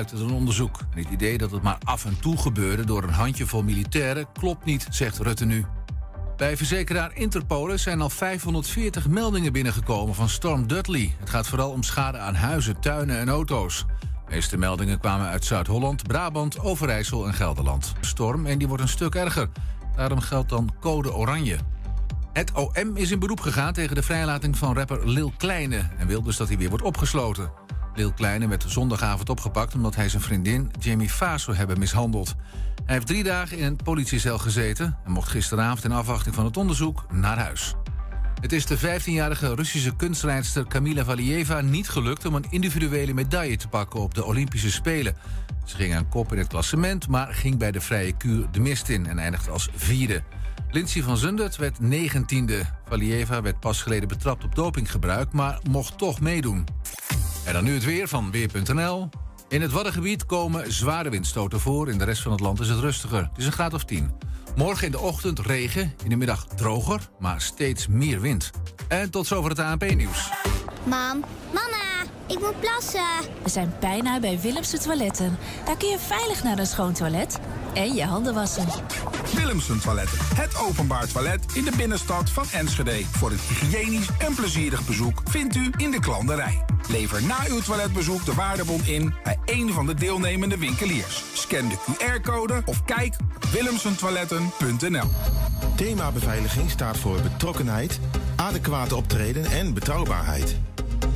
blijkt uit een onderzoek. Het idee dat het maar af en toe gebeurde door een handjevol militairen klopt niet, zegt Rutte nu. Bij verzekeraar Interpolis zijn al 540 meldingen binnengekomen van storm Dudley. Het gaat vooral om schade aan huizen, tuinen en auto's. De meeste meldingen kwamen uit Zuid-Holland, Brabant, Overijssel en Gelderland. Storm en die wordt een stuk erger. Daarom geldt dan code oranje. Het OM is in beroep gegaan tegen de vrijlating van rapper Lil Kleine... en wil dus dat hij weer wordt opgesloten. Lil Kleine werd zondagavond opgepakt omdat hij zijn vriendin Jamie Faas hebben mishandeld. Hij heeft drie dagen in een politiecel gezeten en mocht gisteravond in afwachting van het onderzoek naar huis. Het is de 15-jarige Russische kunstrijdster Kamila Valieva niet gelukt om een individuele medaille te pakken op de Olympische Spelen. Ze ging aan kop in het klassement, maar ging bij de vrije kuur de mist in en eindigde als vierde. Lindsay van Zundert werd negentiende. Valieva werd pas geleden betrapt op dopinggebruik, maar mocht toch meedoen. En dan nu het weer van Weer.nl. In het Waddengebied komen zware windstoten voor. In de rest van het land is het rustiger. Het is een graad of 10. Morgen in de ochtend regen, in de middag droger, maar steeds meer wind. En tot zover het ANP-nieuws. Mam, mama, ik moet plassen. We zijn bijna bij Willemse Toiletten. Daar kun je veilig naar een schoon toilet en je handen wassen. Willemsen Toiletten. Het openbaar toilet in de binnenstad van Enschede. Voor een hygiënisch en plezierig bezoek vindt u in de klanderij. Lever na uw toiletbezoek de waardebon in bij een van de deelnemende winkeliers. Scan de QR-code of kijk op willemsentoiletten.nl. Thema beveiliging staat voor betrokkenheid, adequate optreden en betrouwbaarheid.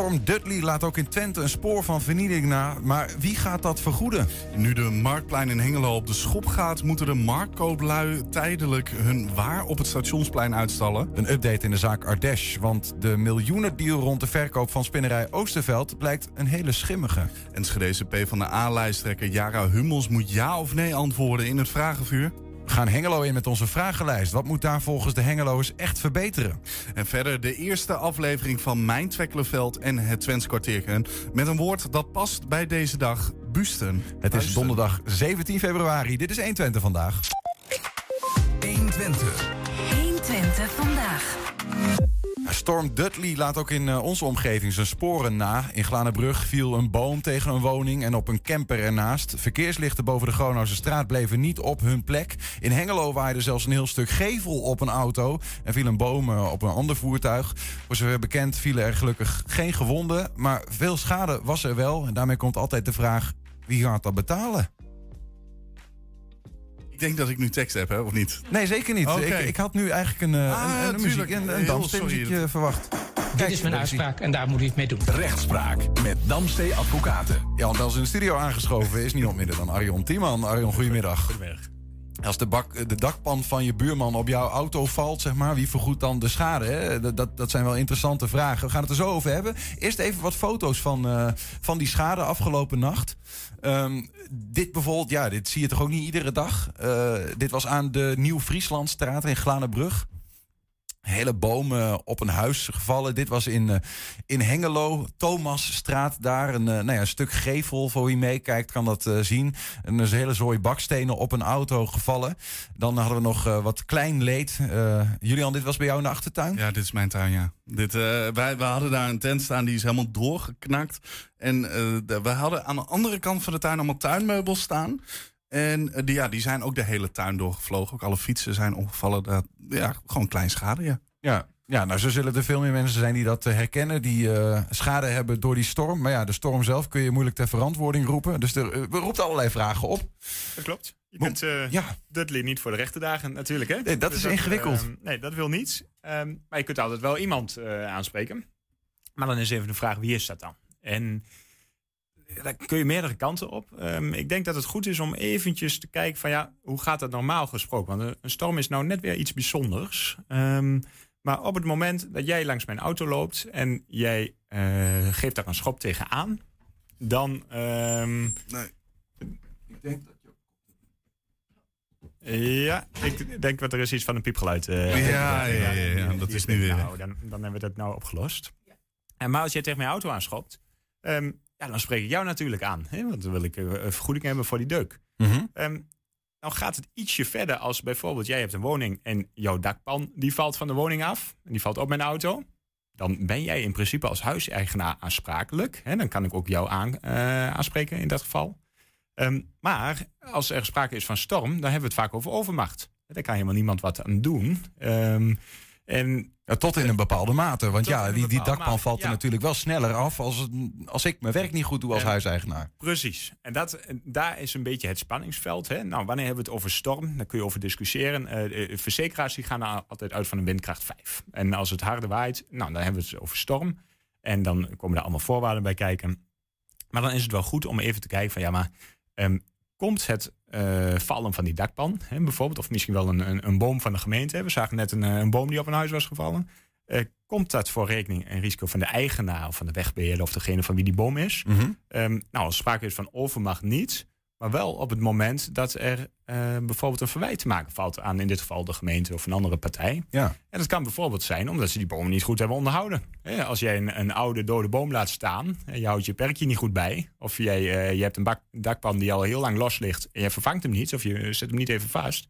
Storm Dudley laat ook in Twente een spoor van vernieling na. Maar wie gaat dat vergoeden? Nu de Marktplein in Hengelo op de schop gaat... moeten de marktkooplui tijdelijk hun waar op het stationsplein uitstallen. Een update in de zaak Ardèche. Want de miljoenendeal rond de verkoop van spinnerij Oosterveld... blijkt een hele schimmige. Enschedeze P van de A-lijsttrekker Jara Hummels moet ja of nee antwoorden in het vragenvuur. We gaan Hengelo in met onze vragenlijst. Wat moet daar volgens de Hengeloers echt verbeteren? En verder de eerste aflevering van Mijn Twekkelenveld en het Twents. Met een woord dat past bij deze dag, busten. Het is donderdag 17 februari. Dit is 120 vandaag. 120. 120 vandaag. Storm Dudley laat ook in uh, onze omgeving zijn sporen na. In Glanenbrug viel een boom tegen een woning en op een camper ernaast. Verkeerslichten boven de Gronose straat bleven niet op hun plek. In Hengelo waaide zelfs een heel stuk gevel op een auto en viel een boom uh, op een ander voertuig. Voor zover bekend vielen er gelukkig geen gewonden, maar veel schade was er wel. En daarmee komt altijd de vraag: wie gaat dat betalen? Ik denk dat ik nu tekst heb, hè, of niet? Nee, zeker niet. Oké. Ik, ik had nu eigenlijk een, uh, Ah, een, een, muziek, een, een dansmuziekje verwacht. Dit is mijn uitspraak en daar moet u het mee doen. Rechtspraak met Damstee Advocaten. Ja, want als in de studio aangeschoven is niemand minder dan Arjon Tiemann. Arjon, goedemiddag. Als de, bak, de dakpan van je buurman op jouw auto valt, zeg maar, wie vergoedt dan de schade? Hè? Dat, dat, zijn wel interessante vragen. We gaan het er zo over hebben. Eerst even wat foto's van, eh, van die schade afgelopen nacht. Ehm, dit bijvoorbeeld, ja, dit zie je toch ook niet iedere dag. Eh, dit was aan de Nieuw-Frieslandstraat in Glanenbrug. Hele bomen op een huis gevallen. Dit was in, eh, in Hengelo, Thomasstraat daar. Een, eh, nou ja, een stuk gevel, voor wie meekijkt kan dat eh, zien. En een hele zooi bakstenen op een auto gevallen. Dan hadden we nog wat klein leed. Julian, dit was bij jou in de achtertuin? Ja, dit is mijn tuin, ja. Dit, wij, wij hadden daar een tent staan, die is helemaal doorgeknakt. En we hadden aan de andere kant van de tuin allemaal tuinmeubels staan. En eh, die, ja, die zijn ook de hele tuin doorgevlogen. Ook alle fietsen zijn omgevallen. Dat, ja, gewoon klein schade, ja. Ja, Ja, nou, zo zullen er veel meer mensen zijn die dat eh, herkennen. Die eh, schade hebben door die storm. Maar ja, de storm zelf kun je moeilijk ter verantwoording roepen. Dus er uh, roept allerlei vragen op. Dat klopt. Je kunt uh, ja. Dudley niet voor de rechte dagen natuurlijk. Hè? Nee, dat dus is ingewikkeld. Uh, nee, dat wil niet. Um, maar je kunt altijd wel iemand uh, aanspreken. Maar dan is even de vraag, wie is dat dan? En daar kun je meerdere kanten op. Um, ik denk dat het goed is om eventjes te kijken van ja, hoe gaat dat normaal gesproken? Want een storm is nou net weer iets bijzonders. Um, maar op het moment dat jij langs mijn auto loopt en jij geeft daar een schop tegenaan, dan... nee. Ik denk dat ja, ik denk dat er is iets van een piepgeluid. Uh, ja, ja, ja, ja, dat is nu weer. Nou, dan, dan hebben we dat nou opgelost. En maar als jij tegen mijn auto aanschopt, um, ja, dan spreek ik jou natuurlijk aan. Hè? Want dan wil ik een vergoeding hebben voor die deuk. Mm -hmm. um, nou gaat het ietsje verder als bijvoorbeeld jij hebt een woning en jouw dakpan die valt van de woning af. En die valt op mijn auto. Dan ben jij in principe als huiseigenaar aansprakelijk. Hè? Dan kan ik ook jou aan, uh, aanspreken in dat geval. Um, maar als er sprake is van storm, dan hebben we het vaak over overmacht. Daar kan helemaal niemand wat aan doen. Um, en, ja, tot in een bepaalde mate. Want ja, die, die dakpan valt er ja. natuurlijk wel sneller af als, als ik mijn werk niet goed doe als en, huiseigenaar. Precies. En dat, daar is een beetje het spanningsveld. Hè? Nou, wanneer hebben we het over storm? Daar kun je over discussiëren. Uh, verzekeraars die gaan altijd uit van een windkracht 5. En als het harder waait, nou, dan hebben we het over storm. En dan komen er allemaal voorwaarden bij kijken. Maar dan is het wel goed om even te kijken van ja, maar Um, komt het uh, vallen van die dakpan, hè, bijvoorbeeld, of misschien wel een, een, een, boom van de gemeente. We zagen net een, een, boom die op een huis was gevallen. Uh, komt dat voor rekening en risico van de eigenaar of van de wegbeheerder of degene van wie die boom is? Mm -hmm. um, nou, als sprake is van overmacht niet, maar wel op het moment dat er uh, bijvoorbeeld een verwijt te maken valt aan in dit geval de gemeente of een andere partij. Ja. En dat kan bijvoorbeeld zijn omdat ze die boom niet goed hebben onderhouden. Als jij een, een, oude dode boom laat staan en je houdt je perkje niet goed bij, of jij, uh, je hebt een bak, dakpan die al heel lang los ligt en je vervangt hem niet of je zet hem niet even vast,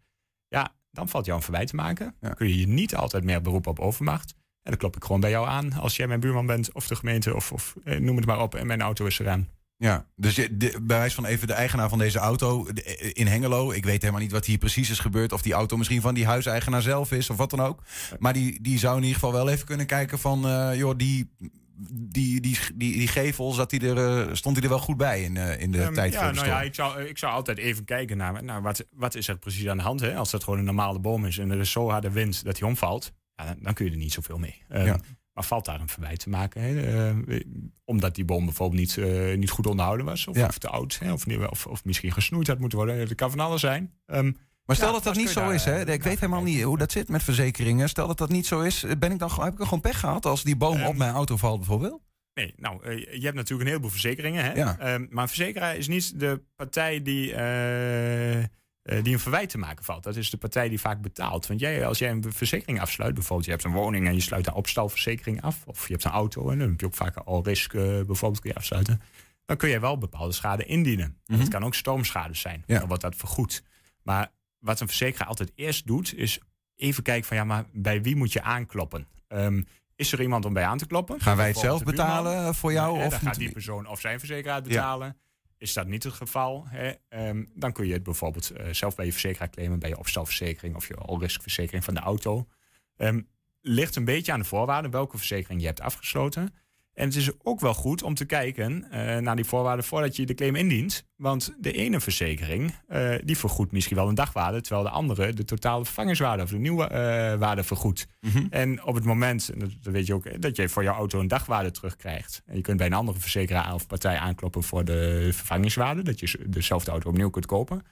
ja, dan valt jou een verwijt te maken. Ja. Kun je je niet altijd meer beroepen op overmacht. En dan klop ik gewoon bij jou aan als jij mijn buurman bent of de gemeente of, of eh, noem het maar op en mijn auto is eraan. Ja, dus de, bij wijze van even de eigenaar van deze auto de, in Hengelo. Ik weet helemaal niet wat hier precies is gebeurd. Of die auto misschien van die huiseigenaar zelf is of wat dan ook. Maar die, die zou in ieder geval wel even kunnen kijken van... Uh, joh, die, die, die, die, die gevel, zat die er, uh, stond hij er wel goed bij in, uh, in de um, tijd ja, voor de nou ja, ik zou, ik zou altijd even kijken naar, naar wat, wat is er precies aan de hand. Hè? Als dat gewoon een normale boom is en er is zo harde wind dat hij omvalt... Ja, dan, dan kun je er niet zoveel mee. Um, ja. Maar valt daar een verwijt te maken? Hè? Uh, omdat die boom bijvoorbeeld niet, uh, niet goed onderhouden was? Of, ja. of te oud? Hè? Of, of, of, misschien gesnoeid had moeten worden? Dat kan van alles zijn. Um, maar stel ja, dat dat niet zo is, hè? Ik weet helemaal niet hoe dat zit met verzekeringen. Stel dat dat niet zo is, ben ik dan, heb ik dan gewoon pech gehad als die boom um, op mijn auto valt bijvoorbeeld? Nee, nou, uh, je hebt natuurlijk een heleboel verzekeringen. Hè? Ja. Um, maar een verzekeraar is niet de partij die die een verwijt te maken valt. Dat is de partij die vaak betaalt. Want jij, als jij een verzekering afsluit, bijvoorbeeld je hebt een woning en je sluit een opstalverzekering af, of je hebt een auto en dan heb je ook vaak al risk, uh, bijvoorbeeld kun je afsluiten, dan kun je wel bepaalde schade indienen. Mm. -hmm. Dat kan ook stormschade zijn. Ja. Dan wordt dat vergoed. Maar wat een verzekeraar altijd eerst doet, is even kijken van ja, maar bij wie moet je aankloppen? Um, is er iemand om bij aan te kloppen? Gaan wij het zelf betalen voor jou? Ja, of dan gaat die persoon of zijn verzekeraar betalen. Ja. Is dat niet het geval, hè, um, dan kun je het bijvoorbeeld uh, zelf bij je verzekeraar claimen, bij je opstalverzekering of je all-risk-verzekering van de auto. Um, ligt een beetje aan de voorwaarden welke verzekering je hebt afgesloten. En het is ook wel goed om te kijken uh, naar die voorwaarden voordat je de claim indient. Want de ene verzekering uh, die vergoedt misschien wel een dagwaarde, terwijl de andere de totale vervangingswaarde of de nieuwe uh, waarde vergoedt. Mm -hmm. En op het moment, en dat weet je ook, dat je voor jouw auto een dagwaarde terugkrijgt. En je kunt bij een andere verzekeraar of partij aankloppen voor de vervangingswaarde, dat je dezelfde auto opnieuw kunt kopen.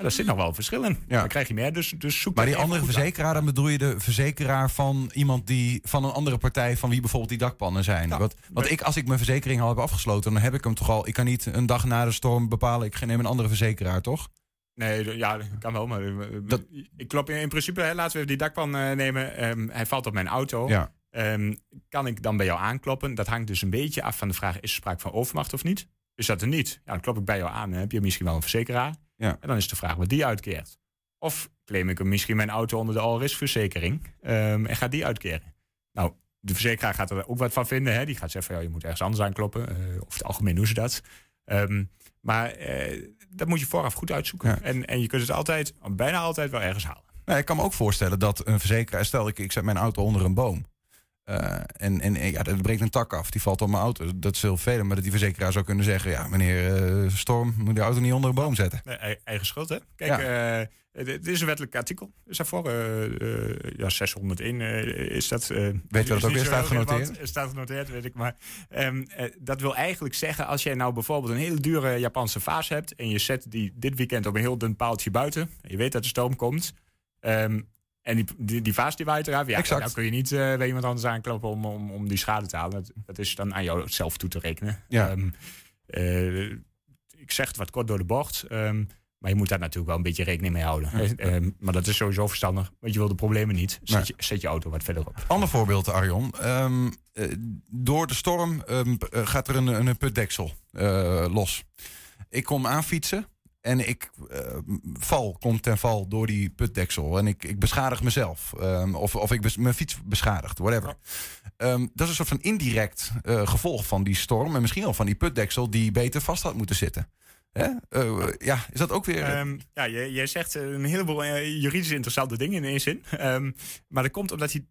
Daar zit nog wel verschil in. Ja. Dan krijg je meer, dus, dus zoek Maar die andere verzekeraar, dan bedoel je de verzekeraar van iemand die van een andere partij, van wie bijvoorbeeld die dakpannen zijn. Ja. Want, want ik, als ik mijn verzekering al heb afgesloten, dan heb ik hem toch al. Ik kan niet een dag na de storm bepalen, ik neem een andere verzekeraar, toch? Nee, ja, kan wel. Maar dat... ik klop in, in principe, hè, laten we even die dakpan uh, nemen. Um, hij valt op mijn auto. Ja. Um, kan ik dan bij jou aankloppen? Dat hangt dus een beetje af van de vraag: is er sprake van overmacht of niet? Is dat er niet? Ja, dan klop ik bij jou aan. Heb je misschien wel een verzekeraar? Ja. En dan is de vraag wat die uitkeert. Of claim ik hem misschien mijn auto onder de all-risk verzekering um, en gaat die uitkeren? Nou, de verzekeraar gaat er ook wat van vinden. Hè? Die gaat zeggen van ja, je moet ergens anders aankloppen. Uh, of het algemeen doen ze dat. Um, maar uh, dat moet je vooraf goed uitzoeken. Ja. En, en je kunt het altijd, bijna altijd wel ergens halen. Nou, ik kan me ook voorstellen dat een verzekeraar... Stel, ik, ik zet mijn auto onder een boom. Eh, en, en ja, er breekt een tak af, die valt op mijn auto. Dat is heel veel, maar dat die verzekeraar zou kunnen zeggen... ja, meneer uh, Storm, moet de auto niet onder een boom zetten. Nee, eigen schuld, hè? Kijk, ja. uh, dit is een wettelijk artikel. Is daarvoor, ja, 601 is dat... weet je dat ook weer staat genoteerd? Staat genoteerd, weet ik. Maar um, dat wil eigenlijk zeggen, als jij nou bijvoorbeeld... een hele dure Japanse vaas hebt... en je zet die dit weekend op een heel dun paaltje buiten... en je weet dat de stoom komt... Um, en die, die, die vaas die waait eraf. Ja, exact. dan kun je niet uh, bij iemand anders aankloppen om, om, om die schade te halen. Dat, dat is dan aan jou zelf toe te rekenen. Ja. Um, uh, ik zeg het wat kort door de bocht. Um, maar je moet daar natuurlijk wel een beetje rekening mee houden. Ja. Um, maar dat is sowieso verstandig. Want je wil de problemen niet. Zet, je, zet je auto wat verder op. Ander voorbeeld, Arjon. Door de storm gaat er een, een putdeksel los. Ik kom aanfietsen. En ik uh, val, kom ten val door die putdeksel. En ik, ik beschadig mezelf. Um, of, of ik mijn fiets beschadigt, whatever. Um, dat is een soort van indirect uh, gevolg van die storm. En misschien wel van die putdeksel die beter vast had moeten zitten. Uh, ja, is dat ook weer. Um, ja, jij, zegt een heleboel juridisch interessante dingen in één zin. maar dat komt omdat hij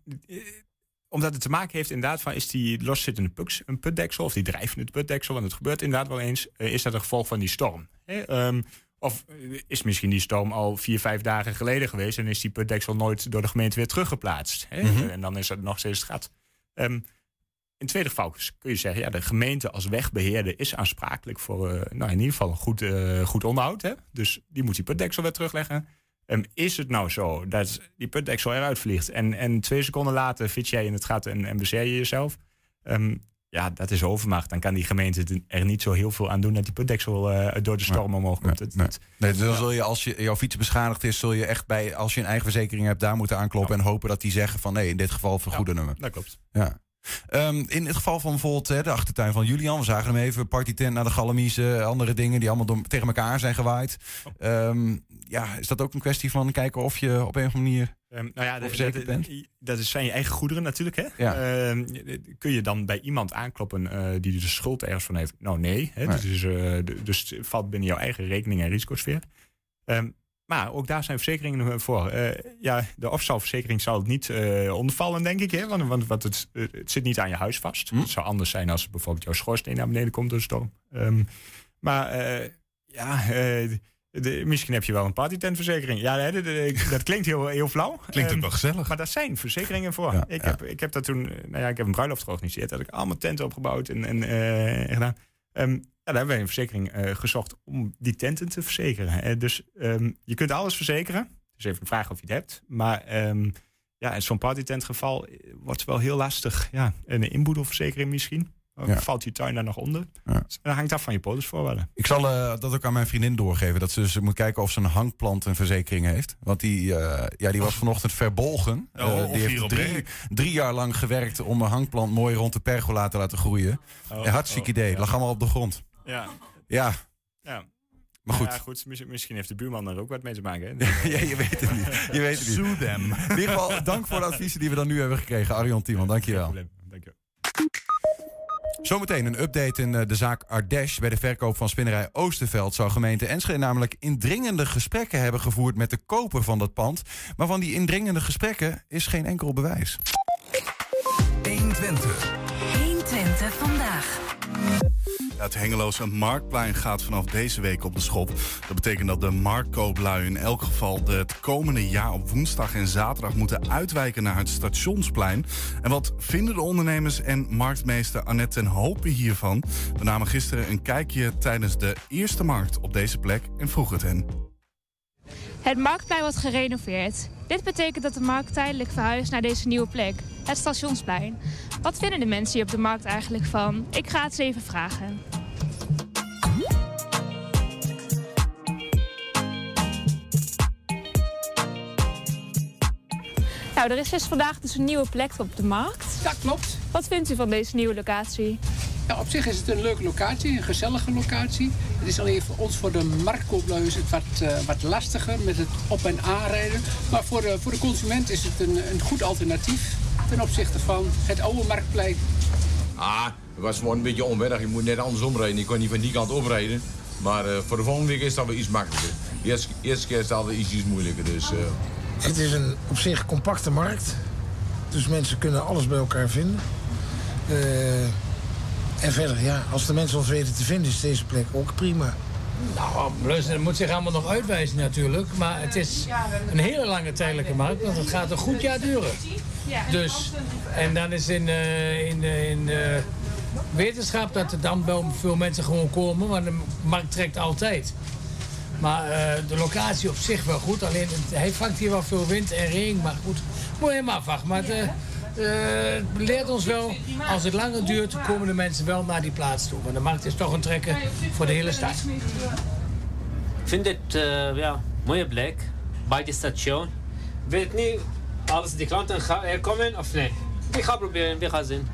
omdat het te maken heeft inderdaad van... is die loszittende puks een putdeksel of die drijvende putdeksel... want het gebeurt inderdaad wel eens... Uh, is dat een gevolg van die storm. Um, of is misschien die storm al vier, vijf dagen geleden geweest... en is die putdeksel nooit door de gemeente weer teruggeplaatst. Hè? Mm -hmm. En dan is het nog steeds het gat. Um, in het tweede geval kun je zeggen... ja, de gemeente als wegbeheerder is aansprakelijk voor... Uh, nou, in ieder geval een goed, uh, goed onderhoud. Hè? Dus die moet die putdeksel weer terugleggen... Um, is het nou zo dat die putdeksel eruit vliegt en, en twee seconden later fiets jij in het gat en, en bezeer je jezelf? Um, ja, dat is overmacht. Dan kan die gemeente er niet zo heel veel aan doen dat die putdeksel uh, door de storm omhoog komt. Nee, nee. nee dan zul je, als je, jouw fiets beschadigd is, zul je echt bij, als je een eigen verzekering hebt, daar moeten aankloppen en hopen dat die zeggen van nee, in dit geval vergoeden ja, Dat klopt. Ja. Um, in het geval van bijvoorbeeld hè, de achtertuin van Julian, we zagen hem even, partytent naar de Galamiezen, andere dingen die allemaal door, tegen elkaar zijn gewaaid. Um, ja, is dat ook een kwestie van kijken of je op een of andere manier um, nou ja? Dat zijn je eigen goederen natuurlijk. Hè? Ja. kun je dan bij iemand aankloppen uh, die de schuld ergens van heeft? Nou nee, hè? nee. Dus, uh, dus het valt binnen jouw eigen rekening en risicosfeer. Maar ook daar zijn verzekeringen voor. Uh, ja, de opstalverzekering zal het niet uh, ondervallen, denk ik. Hè? Want, want, want het, het, zit niet aan je huis vast. Hm? Het zou anders zijn als bijvoorbeeld jouw schoorsteen naar beneden komt door de storm. Um, maar uh, ja, de, misschien heb je wel een partytentverzekering. Ja, de, de, dat klinkt heel, heel flauw. Klinkt ook wel gezellig. Maar daar zijn verzekeringen voor. Ja, ik, ja. Heb, ik heb dat toen, nou ja, ik heb een bruiloft georganiseerd. Daar heb ik allemaal tenten opgebouwd en, en, gedaan. Um, ja, daar hebben wij een verzekering uh, gezocht om die tenten te verzekeren. Dus um, je kunt alles verzekeren. Dus even een vraag of je het hebt. Maar um, ja, in zo'n partytentgeval wordt het wel heel lastig. Ja, een inboedelverzekering misschien. Ja. Valt je tuin daar nog onder? Ja. Dus dat hangt af van je polisvoorwaarden. Ik zal uh, dat ook aan mijn vriendin doorgeven. Dat ze dus moet kijken of ze een hangplant een verzekering heeft. Want die, uh, ja, die was vanochtend verbolgen. Uh, die heeft drie, drie, jaar lang gewerkt om een hangplant mooi rond de pergola te laten groeien. Oh, een hartstikke oh, idee. Ja. Lag allemaal op de grond. Ja. Ja. ja. Maar goed. Ja, goed. Misschien heeft de buurman er ook wat mee te maken. ja, je weet het niet. Je weet het niet. Sue them. In ieder geval, dank voor de adviezen die we dan nu hebben gekregen. Arjan Timon, dankjewel. Dank je. Zometeen een update in de zaak Ardesh. Bij de verkoop van spinnerij Oosterveld zou gemeente Enschede namelijk indringende gesprekken hebben gevoerd met de koper van dat pand. Maar van die indringende gesprekken is geen enkel bewijs. 120. 120 vandaag. Het Hengeloze Marktplein gaat vanaf deze week op de schop. Dat betekent dat de marktkooplui in elk geval het komende jaar op woensdag en zaterdag moeten uitwijken naar het stationsplein. En wat vinden de ondernemers en marktmeester Annette ten Hopen hiervan? We namen gisteren een kijkje tijdens de eerste markt op deze plek en vroegen het hen. Het marktplein wordt gerenoveerd. Dit betekent dat de markt tijdelijk verhuist naar deze nieuwe plek, het stationsplein. Wat vinden de mensen hier op de markt eigenlijk van? Ik ga het ze even vragen. Nou, er is dus vandaag dus een nieuwe plek op de markt. Dat klopt. Wat vindt u van deze nieuwe locatie? Ja, op zich is het een leuke locatie, een gezellige locatie. Het is alleen voor ons, voor de marktkooplui, is het wat, uh, wat lastiger met het op- en aanrijden. Maar voor de, voor de consument is het een, een goed alternatief ten opzichte van het oude marktplein. Ah, het was gewoon een beetje onwennig. Je moet net andersom rijden. Je kon niet van die kant oprijden. Maar uh, voor de volgende week is dat wel iets makkelijker. De eerste, eerste keer is het altijd iets moeilijker. Dus, uh... Het is een op zich compacte markt. Dus mensen kunnen alles bij elkaar vinden. Eh, en verder, ja, als de mensen ons weten te vinden, is deze plek ook prima. Nou, luister, het moet zich allemaal nog uitwijzen natuurlijk. Maar het is een hele lange tijdelijke markt, want het gaat een goed jaar duren. Dus, en dan is in, eh, in, eh, in eh, wetenschap dat er dan wel veel mensen gewoon komen, want de markt trekt altijd. Maar de locatie op zich wel goed, alleen het- hij vangt hier wel veel wind en regen, maar goed, moet je hem afwachten. Maar het leert ons wel, als het langer duurt, komen de mensen wel naar die plaats toe. Want de markt is toch een trekker voor de hele stad. Ik vind het eh, ja, mooie plek bij de station. Ik weet niet als de klanten gaan er komen of nee. Ik ga proberen, we gaan zien.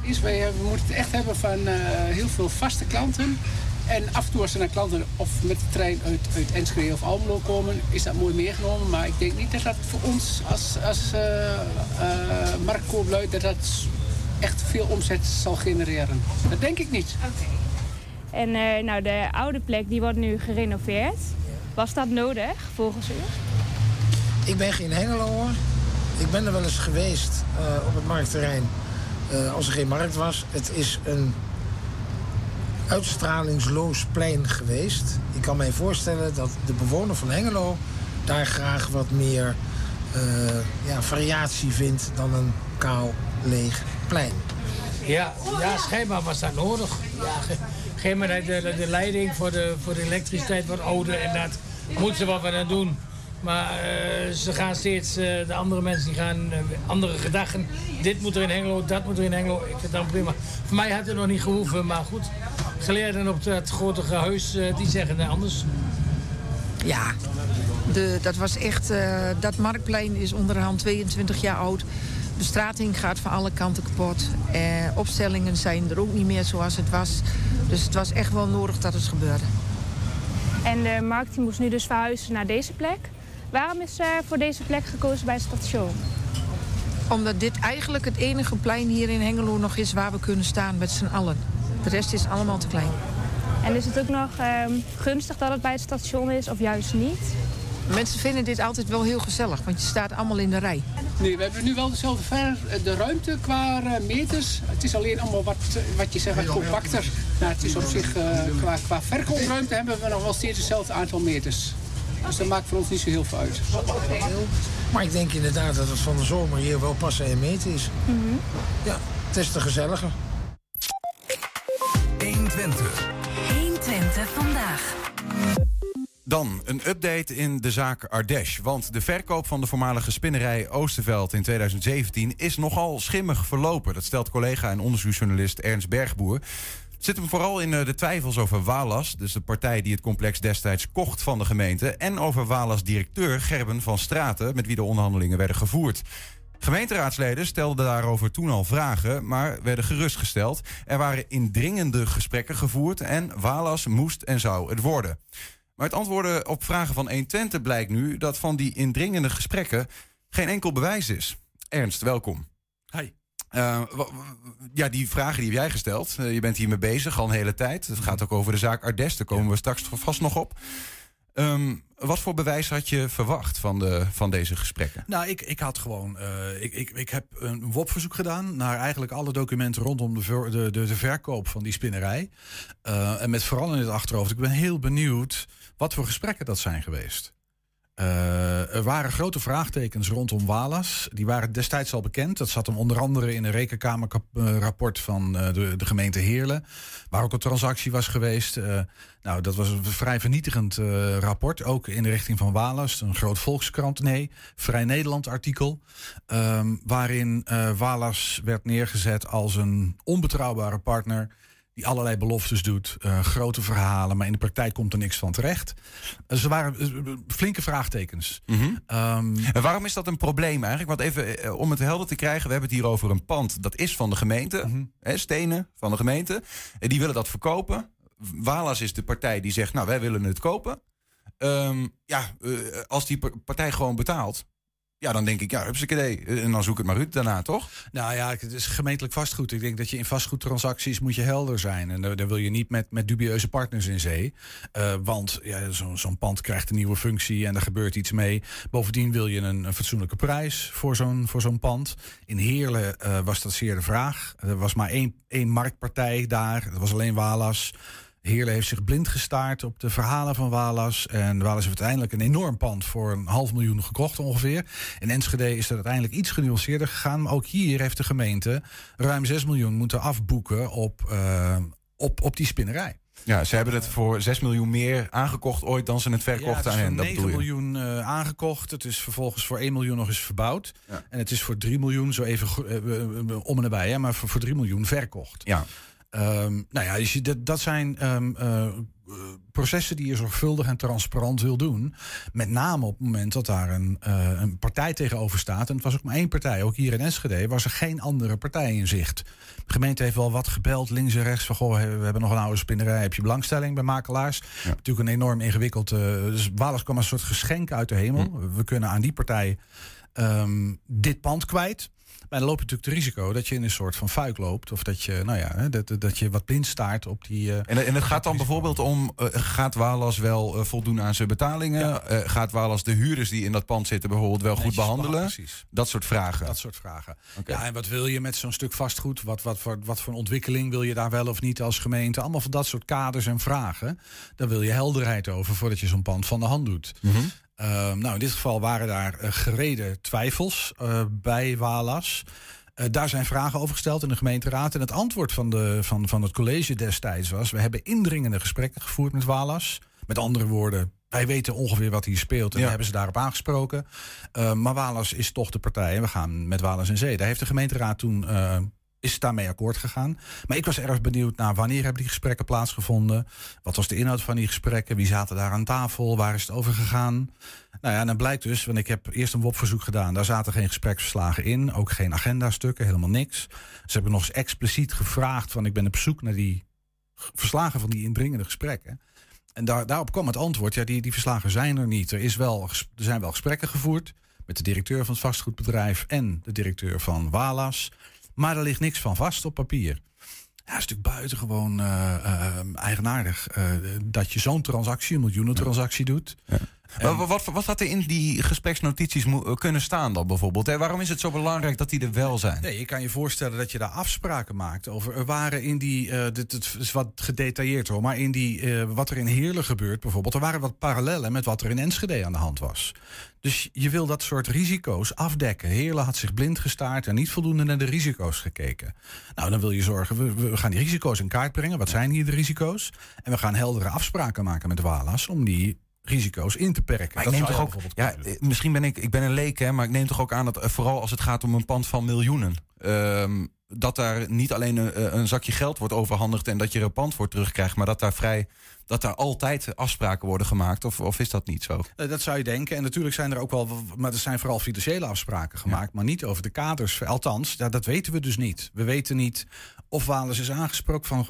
Is, wij, we moeten het echt hebben van eh, heel veel vaste klanten. En af en toe als er naar klanten of met de trein uit, uit Enschede of Almelo komen, is dat mooi meegenomen. Maar ik denk niet dat dat voor ons als, als eh eh, marktkooplui dat dat echt veel omzet zal genereren. Dat denk ik niet. En eh, nou, de oude plek die wordt nu gerenoveerd. Was dat nodig volgens u? Ik ben geen Hengelo hoor. Ik ben er wel eens geweest eh, op het marktterrein eh, als er geen markt was. Het is een uitstralingsloos plein geweest. Ik kan mij voorstellen dat de bewoner van Hengelo daar graag wat meer eh, ja, variatie vindt dan een kaal leeg plein. Ja, ja, schijnbaar was dat nodig. Ja, maar de, de, de leiding voor de, voor de elektriciteit wordt ouder en dat moeten ze wat wat aan doen. Maar eh, ze gaan steeds, eh, de andere mensen die gaan eh, andere gedachten. Dit moet er in Hengelo, dat moet er in Hengelo. Ik vind het dan prima. Voor mij had het nog niet gehoeven, maar goed. Geleerden op het grote huis, eh, die zeggen anders. Ja, de, dat was echt. eh, dat marktplein is onderhand 22 jaar oud. Bestrating gaat van alle kanten kapot. Opstellingen zijn er ook niet meer zoals het was. Dus het was echt wel nodig dat het gebeurde. En de markt die moest nu dus verhuizen naar deze plek. Waarom is er voor deze plek gekozen bij het station? Omdat dit eigenlijk het enige plein hier in Hengelo nog is waar we kunnen staan met z'n allen. De rest is allemaal te klein. En is het ook nog ehm, gunstig dat het bij het station is of juist niet? Mensen vinden dit altijd wel heel gezellig, want je staat allemaal in de rij. Nee, we hebben nu wel dezelfde ver, de ruimte qua eh, meters. Het is alleen allemaal wat, eh, wat je zegt, wat compacter. Nou, het is op zich, eh, qua, qua verkoopruimte hebben we nog wel steeds hetzelfde aantal meters. Dus dat maakt voor ons niet zo heel veel uit. Maar ik denk inderdaad dat het van de zomer hier wel passen en meten is. Ja, het is te gezelliger. 120. 120 vandaag. Dan een update in de zaak Ardèche. Want de verkoop van de voormalige spinnerij Oosterveld in 2017 is nogal schimmig verlopen. Dat stelt collega en onderzoeksjournalist Ernst Bergboer. Zit hem vooral in eh, de twijfels over Walas, dus de partij die het complex destijds kocht van de gemeente. En over Walas directeur Gerben van Straten, met wie de onderhandelingen werden gevoerd. Gemeenteraadsleden stelden daarover toen al vragen, maar werden gerustgesteld. Er waren indringende gesprekken gevoerd en Walas moest en zou het worden. Maar het antwoorden op vragen van 120 blijkt nu dat van die indringende gesprekken geen enkel bewijs is. Ernst, welkom. Hi. Eh, ja, die vragen die heb jij gesteld. Eh, je bent hiermee bezig al een hele tijd. Het gaat ook over de zaak Ardes. Daar komen we straks vast nog op. Ehm, wat voor bewijs had je verwacht van, de, van deze gesprekken? Nou, ik, ik had gewoon. eh, ik, ik, ik heb een WOP-verzoek gedaan naar eigenlijk alle documenten rondom de, ver- de, de, de verkoop van die spinnerij. En met vooral in het achterhoofd. Ik ben heel benieuwd wat voor gesprekken dat zijn geweest. Eh, er waren grote vraagtekens rondom Walas. Die waren destijds al bekend. Dat zat hem onder andere in een rekenkamerrapport van eh, de, de gemeente Heerlen. Waar ook een transactie was geweest. Eh, nou, dat was een vrij vernietigend rapport. Ook in de richting van Walas. Een groot volkskrant, nee. Vrij Nederland artikel. ehm, waarin Walas werd neergezet als een onbetrouwbare partner die allerlei beloftes doet, eh, grote verhalen, maar in de praktijk komt er niks van terecht. Uh, ze waren eh, flinke vraagtekens. Ehm, En waarom is dat een probleem eigenlijk? Want even eh, om het helder te krijgen, we hebben het hier over een pand. Dat is van de gemeente, hè, stenen van de gemeente. En die willen dat verkopen. Walas is de partij die zegt, nou wij willen het kopen. Ehm, ja, eh, als die par- partij gewoon betaalt, Ja, dan denk ik, ja, hupsakee. En dan zoek het maar uit daarna, toch? Nou ja, het is gemeentelijk vastgoed. Ik denk dat je in vastgoedtransacties moet je helder zijn. En dan wil je niet met, met dubieuze partners in zee. Eh, want ja, zo- zo'n pand krijgt een nieuwe functie en er gebeurt iets mee. Bovendien wil je een, een fatsoenlijke prijs voor zo'n voor zo'n pand. In Heerlen eh, was dat zeer de vraag. Er was maar één, één marktpartij daar. Dat was alleen Walas. Heerlen heeft zich blind gestaard op de verhalen van Walas. En Walas heeft uiteindelijk een enorm pand voor een half miljoen gekocht ongeveer. In Enschede is dat uiteindelijk iets genuanceerder gegaan. Maar ook hier heeft de gemeente ruim 6 miljoen moeten afboeken op, eh, op, op die spinnerij. Ja, ze hebben het voor 6 miljoen meer aangekocht ooit dan ze het verkochten het is aan hen. Dat 9 bedoel je. miljoen eh, aangekocht. Het is vervolgens voor 1 miljoen nog eens verbouwd. En het is voor 3 miljoen, zo even eh, om en nabij, hè, maar voor, voor 3 miljoen verkocht. Ja. Ehm, nou ja, dus dat, dat zijn ehm, eh, processen die je zorgvuldig en transparant wil doen. Met name op het moment dat daar een, eh, een partij tegenover staat. En het was ook maar één partij. Ook hier in Enschede was er geen andere partij in zicht. De gemeente heeft wel wat gebeld, links en rechts. Van, goh, we hebben nog een oude spinnerij. Heb je belangstelling bij makelaars? Natuurlijk een enorm ingewikkeld... eh, dus kwam een soort geschenk uit de hemel. We kunnen aan die partij ehm, dit pand kwijt. Maar dan loop je natuurlijk het risico dat je in een soort van fuik loopt. Of dat je, nou ja, dat, dat je wat blind staart op die... eh, En, en het gaat dan bijvoorbeeld om, eh, gaat Walas wel eh, voldoen aan zijn betalingen? Eh, gaat Walas de huurders die in dat pand zitten bijvoorbeeld wel goed Netjes behandelen? behandelen, precies. Dat soort vragen. Dat soort vragen. Ja, en wat wil je met zo'n stuk vastgoed? Wat, wat, voor, wat voor een ontwikkeling wil je daar wel of niet als gemeente? Allemaal van dat soort kaders en vragen. Daar wil je helderheid over voordat je zo'n pand van de hand doet. Ehm, nou, in dit geval waren daar eh, gereden twijfels eh, bij Walas. Eh, daar zijn vragen over gesteld in de gemeenteraad. En het antwoord van, de, van, van het college destijds was... we hebben indringende gesprekken gevoerd met Walas. Met andere woorden, wij weten ongeveer wat hier speelt... en Ja. hebben ze daarop aangesproken. Eh, maar Walas is toch de partij en we gaan met Walas in zee. Daar heeft de gemeenteraad toen... is daarmee akkoord gegaan. Maar ik was erg benieuwd naar wanneer hebben die gesprekken plaatsgevonden? Wat was de inhoud van die gesprekken? Wie zaten daar aan tafel? Waar is het over gegaan? Nou ja, en dan blijkt dus, want ik heb eerst een WOP-verzoek gedaan. Daar zaten geen gespreksverslagen in, ook geen agendastukken, helemaal niks. Ze hebben nog eens expliciet gevraagd van ik ben op zoek naar die verslagen van die indringende gesprekken. En daar, daarop kwam het antwoord, ja, die, die verslagen zijn er niet. Er, is wel, er zijn wel gesprekken gevoerd met de directeur van het vastgoedbedrijf en de directeur van Walas. Maar er ligt niks van vast op papier. Ja, is natuurlijk buitengewoon eh, eh, eigenaardig eh, dat je zo'n transactie, een miljoenentransactie doet. Wat, wat, had er in die gespreksnotities kunnen staan dan bijvoorbeeld? Hè? Waarom is het zo belangrijk dat die er wel zijn? Nee, je kan je voorstellen dat je daar afspraken maakt over. Er waren in die, dit, dit is wat gedetailleerd hoor, maar in die, eh, wat er in Heerlen gebeurt bijvoorbeeld, er waren wat parallellen met wat er in Enschede aan de hand was. Dus je wil dat soort risico's afdekken. Heerlen had zich blind gestaard en niet voldoende naar de risico's gekeken. Nou, dan wil je zorgen, we, we gaan die risico's in kaart brengen. Wat zijn hier de risico's? En we gaan heldere afspraken maken met Walas om die risico's in te perken. Maar ik Dat neem toch ook, ja, eh, misschien ben ik, ik ben een leek, hè, maar ik neem toch ook aan dat eh, vooral als het gaat om een pand van miljoenen, ehm, dat daar niet alleen een, een zakje geld wordt overhandigd en dat je er een pand voor terugkrijgt, maar dat daar vrij, dat daar altijd afspraken worden gemaakt, of, of is dat niet zo? Eh, Dat zou je denken. En natuurlijk zijn er ook wel, maar er zijn vooral financiële afspraken gemaakt, maar niet over de kaders. Althans, ja, dat weten we dus niet. We weten niet of Walas is aangesproken van.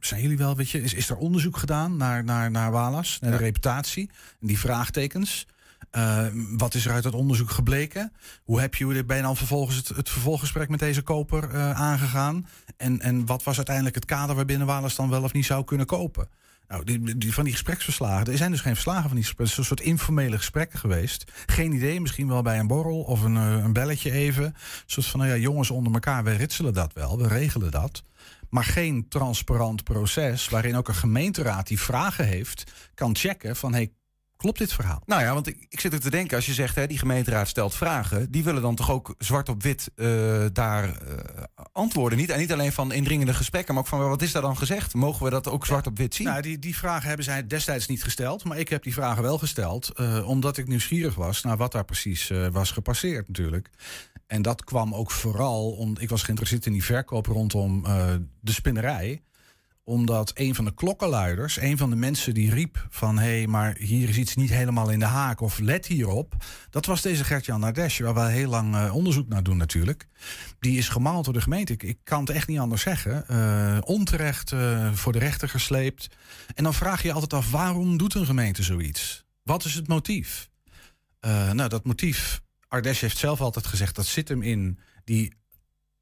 Zijn jullie wel, weet je, is, is er onderzoek gedaan naar, naar, naar Walas, naar de reputatie en die vraagtekens? Eh, wat is er uit dat onderzoek gebleken? Hoe heb je, ben je dan vervolgens het, het vervolggesprek met deze koper eh, aangegaan? En, en wat was uiteindelijk het kader waarbinnen Walas dan wel of niet zou kunnen kopen? Nou, die, die, van die gespreksverslagen. Er zijn dus geen verslagen van die gesprekken. Het is een soort informele gesprekken geweest. Geen idee, misschien wel bij een borrel of een, eh, een belletje even. Een soort van, nou ja, jongens onder elkaar, wij ritselen dat wel, we regelen dat. Maar geen transparant proces waarin ook een gemeenteraad die vragen heeft, kan checken van, hey, klopt dit verhaal? Nou ja, want ik, ik zit er te denken, als je zegt, hè, die gemeenteraad stelt vragen, die willen dan toch ook zwart op wit eh, daar eh, antwoorden. Niet, en niet alleen van indringende gesprekken, maar ook van wat is daar dan gezegd? Mogen we dat ook zwart op wit zien? Nou, die, die vragen hebben zij destijds niet gesteld. Maar ik heb die vragen wel gesteld. eh, omdat ik nieuwsgierig was naar wat daar precies was gepasseerd natuurlijk. En dat kwam ook vooral om. Ik was geïnteresseerd in die verkoop rondom eh, de spinnerij omdat een van de klokkenluiders, een van de mensen die riep van... hé, hey, maar hier is iets niet helemaal in de haak of let hierop... dat was deze Gert-Jan waar we heel lang eh, onderzoek naar doen natuurlijk. Die is gemaald door de gemeente. Ik, ik kan het echt niet anders zeggen. Eh, onterecht voor de rechter gesleept. En dan vraag je je altijd af, waarom doet een gemeente zoiets? Wat is het motief? Nou, dat motief Ardesh heeft zelf altijd gezegd dat zit hem in die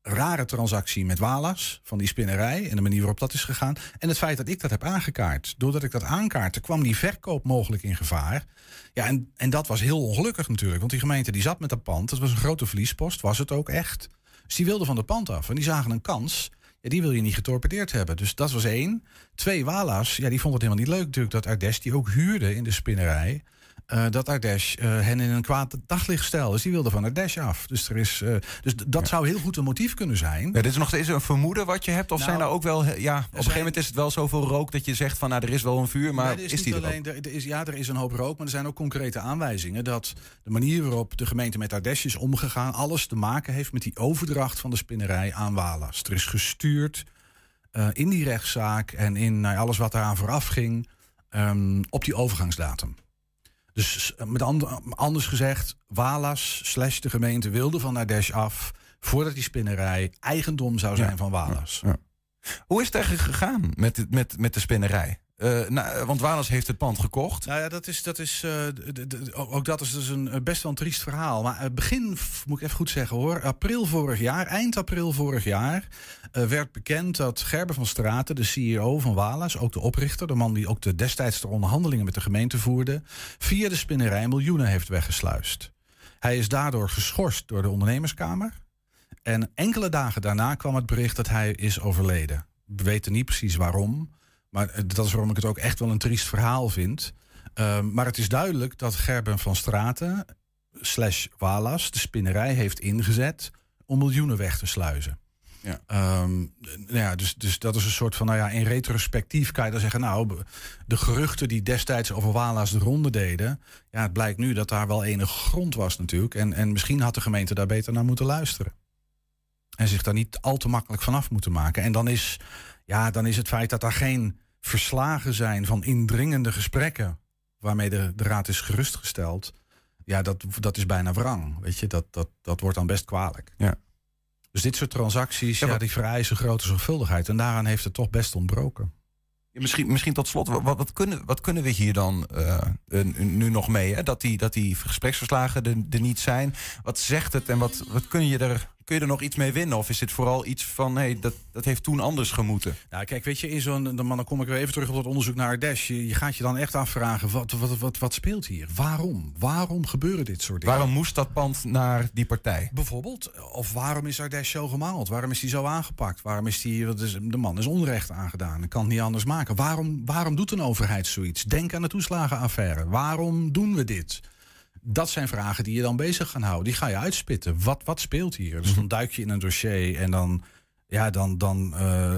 rare transactie met Walas van die spinnerij en de manier waarop dat is gegaan. En het feit dat ik dat heb aangekaart. Doordat ik dat aankaartte, kwam die verkoop mogelijk in gevaar. Ja, en, en dat was heel ongelukkig natuurlijk. Want die gemeente die zat met dat pand. Dat was een grote verliespost, was het ook echt. Dus die wilden van de pand af. En die zagen een kans. Ja, die wil je niet getorpedeerd hebben. Dus dat was één. Twee, Walas, ja, die vond het helemaal niet leuk natuurlijk dat Ardes die ook huurde in de spinnerij. Eh, dat Ardesh eh, hen in een kwaad daglicht stelde. Dus die wilde van Ardesh af. Dus, er is, eh, dus dat zou heel goed een motief kunnen zijn. Ja, dit is nog steeds een vermoeden wat je hebt? Of Nou, zijn er ook wel... Ja, op een gegeven moment is het wel zoveel rook dat je zegt van... nou, er is wel een vuur, maar Nee, er is, die er alleen, er, er is, Ja, er is een hoop rook, maar er zijn ook concrete aanwijzingen... dat de manier waarop de gemeente met Ardesh is omgegaan... alles te maken heeft met die overdracht van de spinnerij aan Walas. Er is gestuurd in die rechtszaak en in nou, alles wat eraan vooraf ging... ehm, op die overgangsdatum. Dus eh, met and- anders gezegd, Walas slash de gemeente wilde van Ardesh af... voordat die spinnerij eigendom zou zijn van Walas. Hoe is het eigenlijk gegaan met, met, met de spinnerij? Eh, nou, want Walas heeft het pand gekocht. Nou ja, dat is, dat is, eh, ook dat is dus een eh, best wel een triest verhaal. Maar eh, begin, moet ik even goed zeggen hoor, april vorig jaar, eind april vorig jaar, eh, werd bekend dat Gerber van Straten, de CEO van Walas, ook de oprichter, de man die ook de, destijds de onderhandelingen met de gemeente voerde, via de spinnerij miljoenen heeft weggesluist. Hij is daardoor geschorst door de ondernemerskamer. En enkele dagen daarna kwam het bericht dat hij is overleden. We weten niet precies waarom. Maar eh, dat is waarom ik het ook echt wel een triest verhaal vind. Ehm, maar het is duidelijk dat Gerben van Straten slash Walas de spinnerij heeft ingezet om miljoenen weg te sluizen. Ja. Ehm, nou ja, dus, dus dat is een soort van, nou ja, in retrospectief kan je dan zeggen, nou, de geruchten die destijds over Walas de ronde deden, ja, het blijkt nu dat daar wel enige grond was natuurlijk. En, en misschien had de gemeente daar beter naar moeten luisteren. En zich daar niet al te makkelijk vanaf moeten maken. En dan is, ja, dan is het feit dat er geen verslagen zijn van indringende gesprekken waarmee de, de raad is gerustgesteld. Ja, dat, dat is bijna wrang. Weet je, dat, dat, dat wordt dan best kwalijk. Ja. Dus dit soort transacties, Ja, die vereisen grote zorgvuldigheid. En daaraan heeft het toch best ontbroken. Ja, Misschien, misschien tot slot, wat, wat, kunnen, wat kunnen we hier dan eh, nu nog mee? Hè? Dat, die, dat die gespreksverslagen er, er niet zijn. Wat zegt het en wat, wat kun, je er, kun je er nog iets mee winnen? Of is dit vooral iets van, hey, dat, dat heeft toen anders gemoeten? Nou, kijk, weet je, in zo'n, dan dan kom ik weer even terug op dat onderzoek naar Ardesh. Je, je gaat je dan echt afvragen, wat, wat, wat, wat speelt hier? Waarom? Waarom gebeuren dit soort dingen? Waarom moest dat pand naar die partij? Bijvoorbeeld, of waarom is Ardesh zo gemaald? Waarom is hij zo aangepakt? Waarom is die, wat is, de man is onrecht aangedaan. Ik kan het niet anders maken. Waarom, waarom doet een overheid zoiets? Denk aan de toeslagenaffaire. Waarom doen we dit? Dat zijn vragen die je dan bezig gaan houden. Die ga je uitspitten. Wat, wat speelt hier? Dus dan duik je in een dossier en dan, ja, dan, dan eh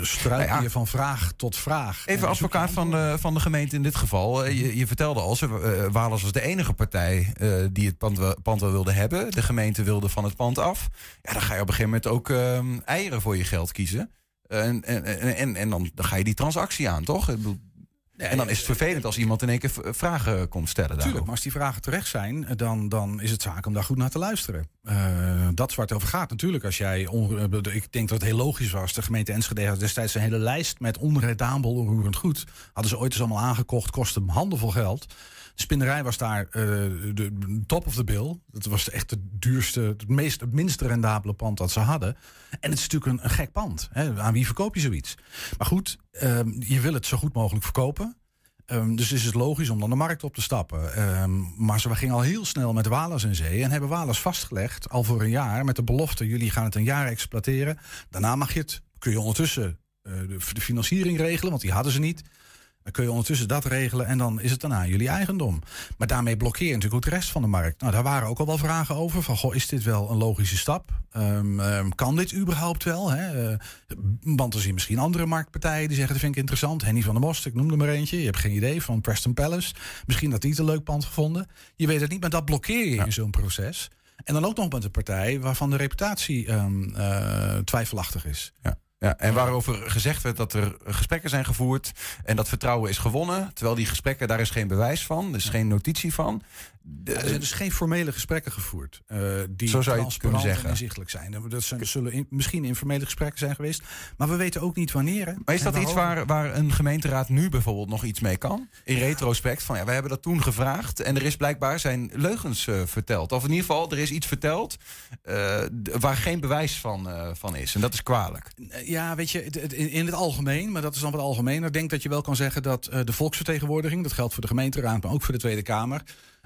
struikel Nou ja. je van vraag tot vraag. Even advocaat van de, van de gemeente in dit geval. Eh, Je, je vertelde al, ze, eh, Walas was de enige partij die het pand, pand wel wilde hebben. De gemeente wilde van het pand af. Ja, dan ga je op een gegeven moment ook ehm, eieren voor je geld kiezen. En, en, en, en, en dan, dan ga je die transactie aan, toch? Ik bedoel, en dan is het vervelend als iemand in één keer v- vragen komt stellen. Tuurlijk, daarover. maar als die vragen terecht zijn, dan, dan is het zaak om daar goed naar te luisteren. Eh, dat is waar het over gaat. Natuurlijk, als jij. eh, ik denk dat het heel logisch was. De gemeente Enschede had destijds een hele lijst met onredabel onroerend goed. Hadden ze ooit eens allemaal aangekocht, kostte handenvol geld. De spinnerij was daar eh, de top of the bill. Dat was echt het duurste, het, meest, het minst rendabele pand dat ze hadden. En het is natuurlijk een, gek pand. Hè? Aan wie verkoop je zoiets? Maar goed, ehm, je wil het zo goed mogelijk verkopen. Ehm, dus is het logisch om dan de markt op te stappen. Ehm, maar ze gingen al heel snel met Walas in zee. En hebben Walas vastgelegd, al voor een jaar, met de belofte: jullie gaan het een jaar exploiteren. Daarna mag je het, kun je ondertussen eh, de, de financiering regelen, want die hadden ze niet. Dan kun je ondertussen dat regelen en dan is het daarna jullie eigendom. Maar daarmee blokkeer je natuurlijk ook de rest van de markt. Nou, daar waren ook al wel vragen over. Van, goh, is dit wel een logische stap? Ehm, ehm, kan dit überhaupt wel? Hè? Eh, want er zien misschien andere marktpartijen die zeggen... dat vind ik interessant. Henny van der Most, ik noem er maar eentje. Je hebt geen idee, van Preston Palace. Misschien dat die het een leuk pand gevonden. Je weet het niet, maar dat blokkeer je in zo'n proces. En dan ook nog met een partij waarvan de reputatie ehm, eh, twijfelachtig is. Ja. Ja, en waarover gezegd werd dat er gesprekken zijn gevoerd en dat vertrouwen is gewonnen. Terwijl die gesprekken, daar is geen bewijs van, er is geen notitie van. Ja, er zijn dus geen formele gesprekken gevoerd. eh, die Zo zou je transparant en inzichtelijk zijn. Dat zijn- zullen in- misschien informele gesprekken zijn geweest. Maar we weten ook niet wanneer. hè. Maar is dat iets waar, waar een gemeenteraad nu bijvoorbeeld nog iets mee kan? In retrospect van ja, we hebben dat toen gevraagd en er is blijkbaar zijn leugens eh, verteld. Of in ieder geval, er is iets verteld eh, waar geen bewijs van, van is. En dat is kwalijk. Ja, weet je, in het algemeen, maar dat is dan wat algemener. Ik denk dat je wel kan zeggen dat de volksvertegenwoordiging, dat geldt voor de gemeenteraad, maar ook voor de Tweede Kamer,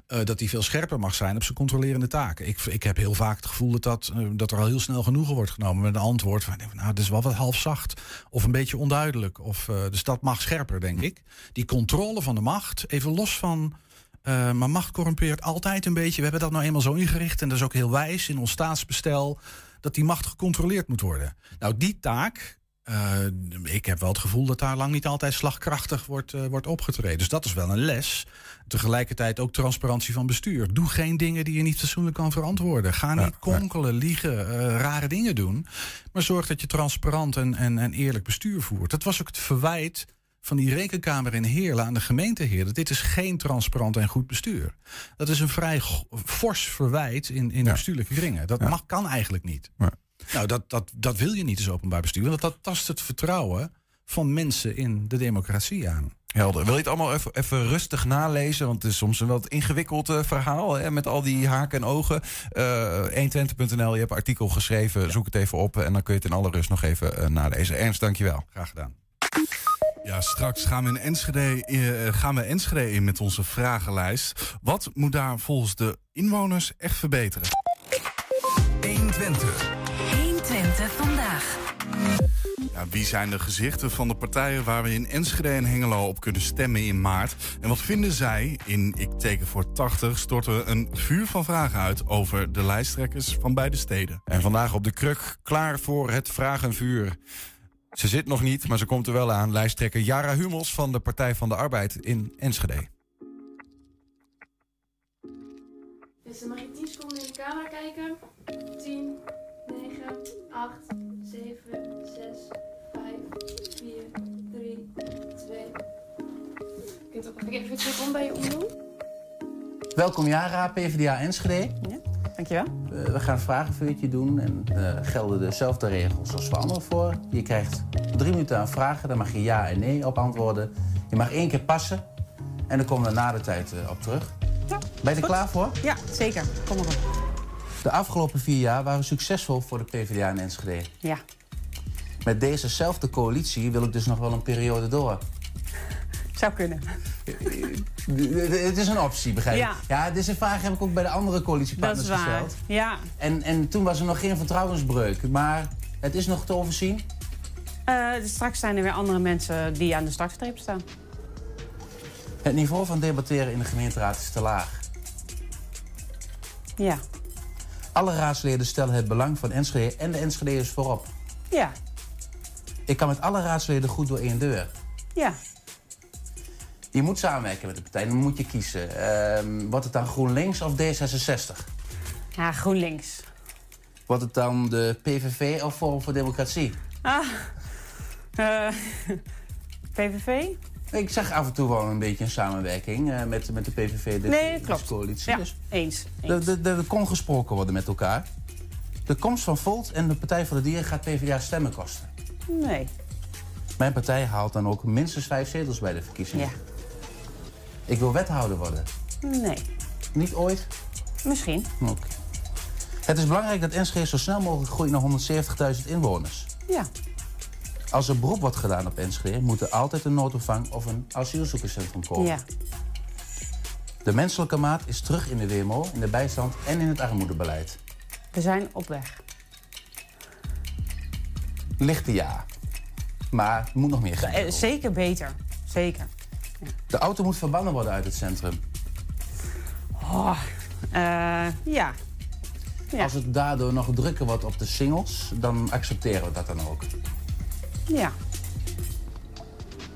eh, dat die veel scherper mag zijn op zijn controlerende taken. Ik, ik heb heel vaak het gevoel dat, dat, eh, dat er al heel snel genoegen wordt genomen met een antwoord van, nou, dat is wel wat half zacht of een beetje onduidelijk. Of, eh, dus dat mag scherper, denk ik. Die controle van de macht, even los van. eh, maar macht corrumpeert altijd een beetje. We hebben dat nou eenmaal zo ingericht. En dat is ook heel wijs in ons staatsbestel. Dat die macht gecontroleerd moet worden. Nou, die taak. Eh, ik heb wel het gevoel dat daar lang niet altijd slagkrachtig wordt, eh, wordt opgetreden. Dus dat is wel een les. Tegelijkertijd ook transparantie van bestuur. Doe geen dingen die je niet fatsoenlijk kan verantwoorden. Ga niet konkelen, liegen, eh, rare dingen doen. Maar zorg dat je transparant en, en, en eerlijk bestuur voert. Dat was ook het verwijt van die rekenkamer in Heerlen aan de gemeenteheer. Dat dit is geen transparant en goed bestuur. Dat is een vrij fors verwijt in, in bestuurlijke kringen. Dat mag, kan eigenlijk niet. Nou, dat, dat, dat wil je niet als openbaar bestuur. Want dat tast het vertrouwen van mensen in de democratie aan. Helder. Wil je het allemaal even, even rustig nalezen? Want het is soms een wat ingewikkeld eh, verhaal hè, met al die haken en ogen. Eh 120.nl, je hebt een artikel geschreven. Zoek het even op en dan kun je het in alle rust nog even eh, nalezen. Ernst, dankjewel. Graag gedaan. Ja, straks gaan we, in Enschede, eh, gaan we Enschede in met onze vragenlijst. Wat moet daar volgens de inwoners echt verbeteren? 120. 120 vandaag. Ja, wie zijn de gezichten van de partijen waar we in Enschede en Hengelo op kunnen stemmen in maart? En wat vinden zij? In Ik teken voor 80 storten we een vuur van vragen uit over de lijsttrekkers van beide steden. En vandaag op de kruk, klaar voor het vragenvuur. Ze zit nog niet, maar ze komt er wel aan. Lijsttrekker Jara Hummels van de Partij van de Arbeid in Enschede. Dus dan mag je 10 seconden in de camera kijken. 10, 9, 8, 7, 6, 5, 4, 3, 2. Je kunt ook nog even een seconde bij je omdoen. Welkom Jara, PvdA Enschede. Ja, dankjewel. Eh, we gaan een vragenvuurtje doen en eh, gelden dezelfde regels als voor anderen voor. Je krijgt drie minuten aan vragen, daar mag je ja en nee op antwoorden. Je mag één keer passen en dan komen we na de tijd eh, op terug. Ja, ben je er goed. klaar voor? Ja, zeker. Kom maar op. De afgelopen vier jaar waren succesvol voor de PvdA in Enschede. Ja. Met dezezelfde coalitie wil ik dus nog wel een periode door. Zou kunnen. Het is een optie, begrijp je? Ja. ja, deze vraag heb ik ook bij de andere Dat coalitiepartners is waar. gesteld. Ja. En, en toen was er nog geen vertrouwensbreuk. Maar het is nog te overzien. Eh, straks zijn er weer andere mensen die aan de startstreep staan. Het niveau van debatteren in de gemeenteraad is te laag. Ja. Alle raadsleden stellen het belang van Enschede en de Enschedeërs voorop. Ja. Ik kan met alle raadsleden goed door één deur. Ja. Je moet samenwerken met de partij, dan moet je kiezen. Ehm, wordt het dan GroenLinks of D66? Ja, GroenLinks. Wordt het dan de PVV of Forum voor Democratie? Ah. Eh, PVV? Ik zag af en toe wel een beetje een samenwerking eh, met, met de PVV. De, Nee, de klopt. coalitie. Ja, Dus eens. er de, de, er kon gesproken worden met elkaar. De komst van Volt en de Partij voor de Dieren gaat PvdA stemmen kosten. Nee. Mijn partij haalt dan ook minstens vijf zetels bij de verkiezingen. Ja. Ik wil wethouder worden. Nee. Niet ooit? Misschien. Oké. Het is belangrijk dat Enschede zo snel mogelijk groeit naar 170.000 inwoners. Ja. Als er beroep wordt gedaan op Enschede, moet er altijd een noodopvang of een asielzoekerscentrum komen. Ja. De menselijke maat is terug in de WMO, in de bijstand en in het armoedebeleid. We zijn op weg. Lichte ja. Maar er moet nog meer Eh, gebeuren. zeker beter. Zeker. De auto moet verbannen worden uit het centrum. Oh, eh, ja. Ja. Als het daardoor nog drukker wordt op de singles, dan accepteren we dat dan ook. Ja.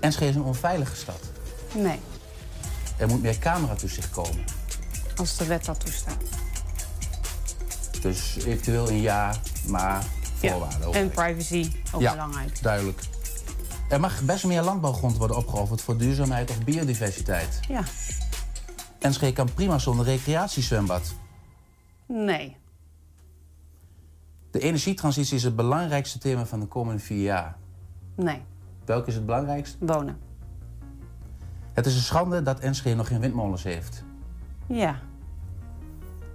Enschede is een onveilige stad. Nee. Er moet meer cameratoezicht komen. Als de wet dat toestaat. Dus eventueel een ja, maar voorwaarden ook. En privacy, ook ja, belangrijk. duidelijk. Er mag best meer landbouwgrond worden opgeofferd voor duurzaamheid of biodiversiteit. Ja. Enschede kan prima zonder recreatiezwembad. Nee. De energietransitie is het belangrijkste thema van de komende vier jaar. Nee. Welk is het belangrijkste? Wonen. Het is een schande dat Enschede nog geen windmolens heeft. Ja.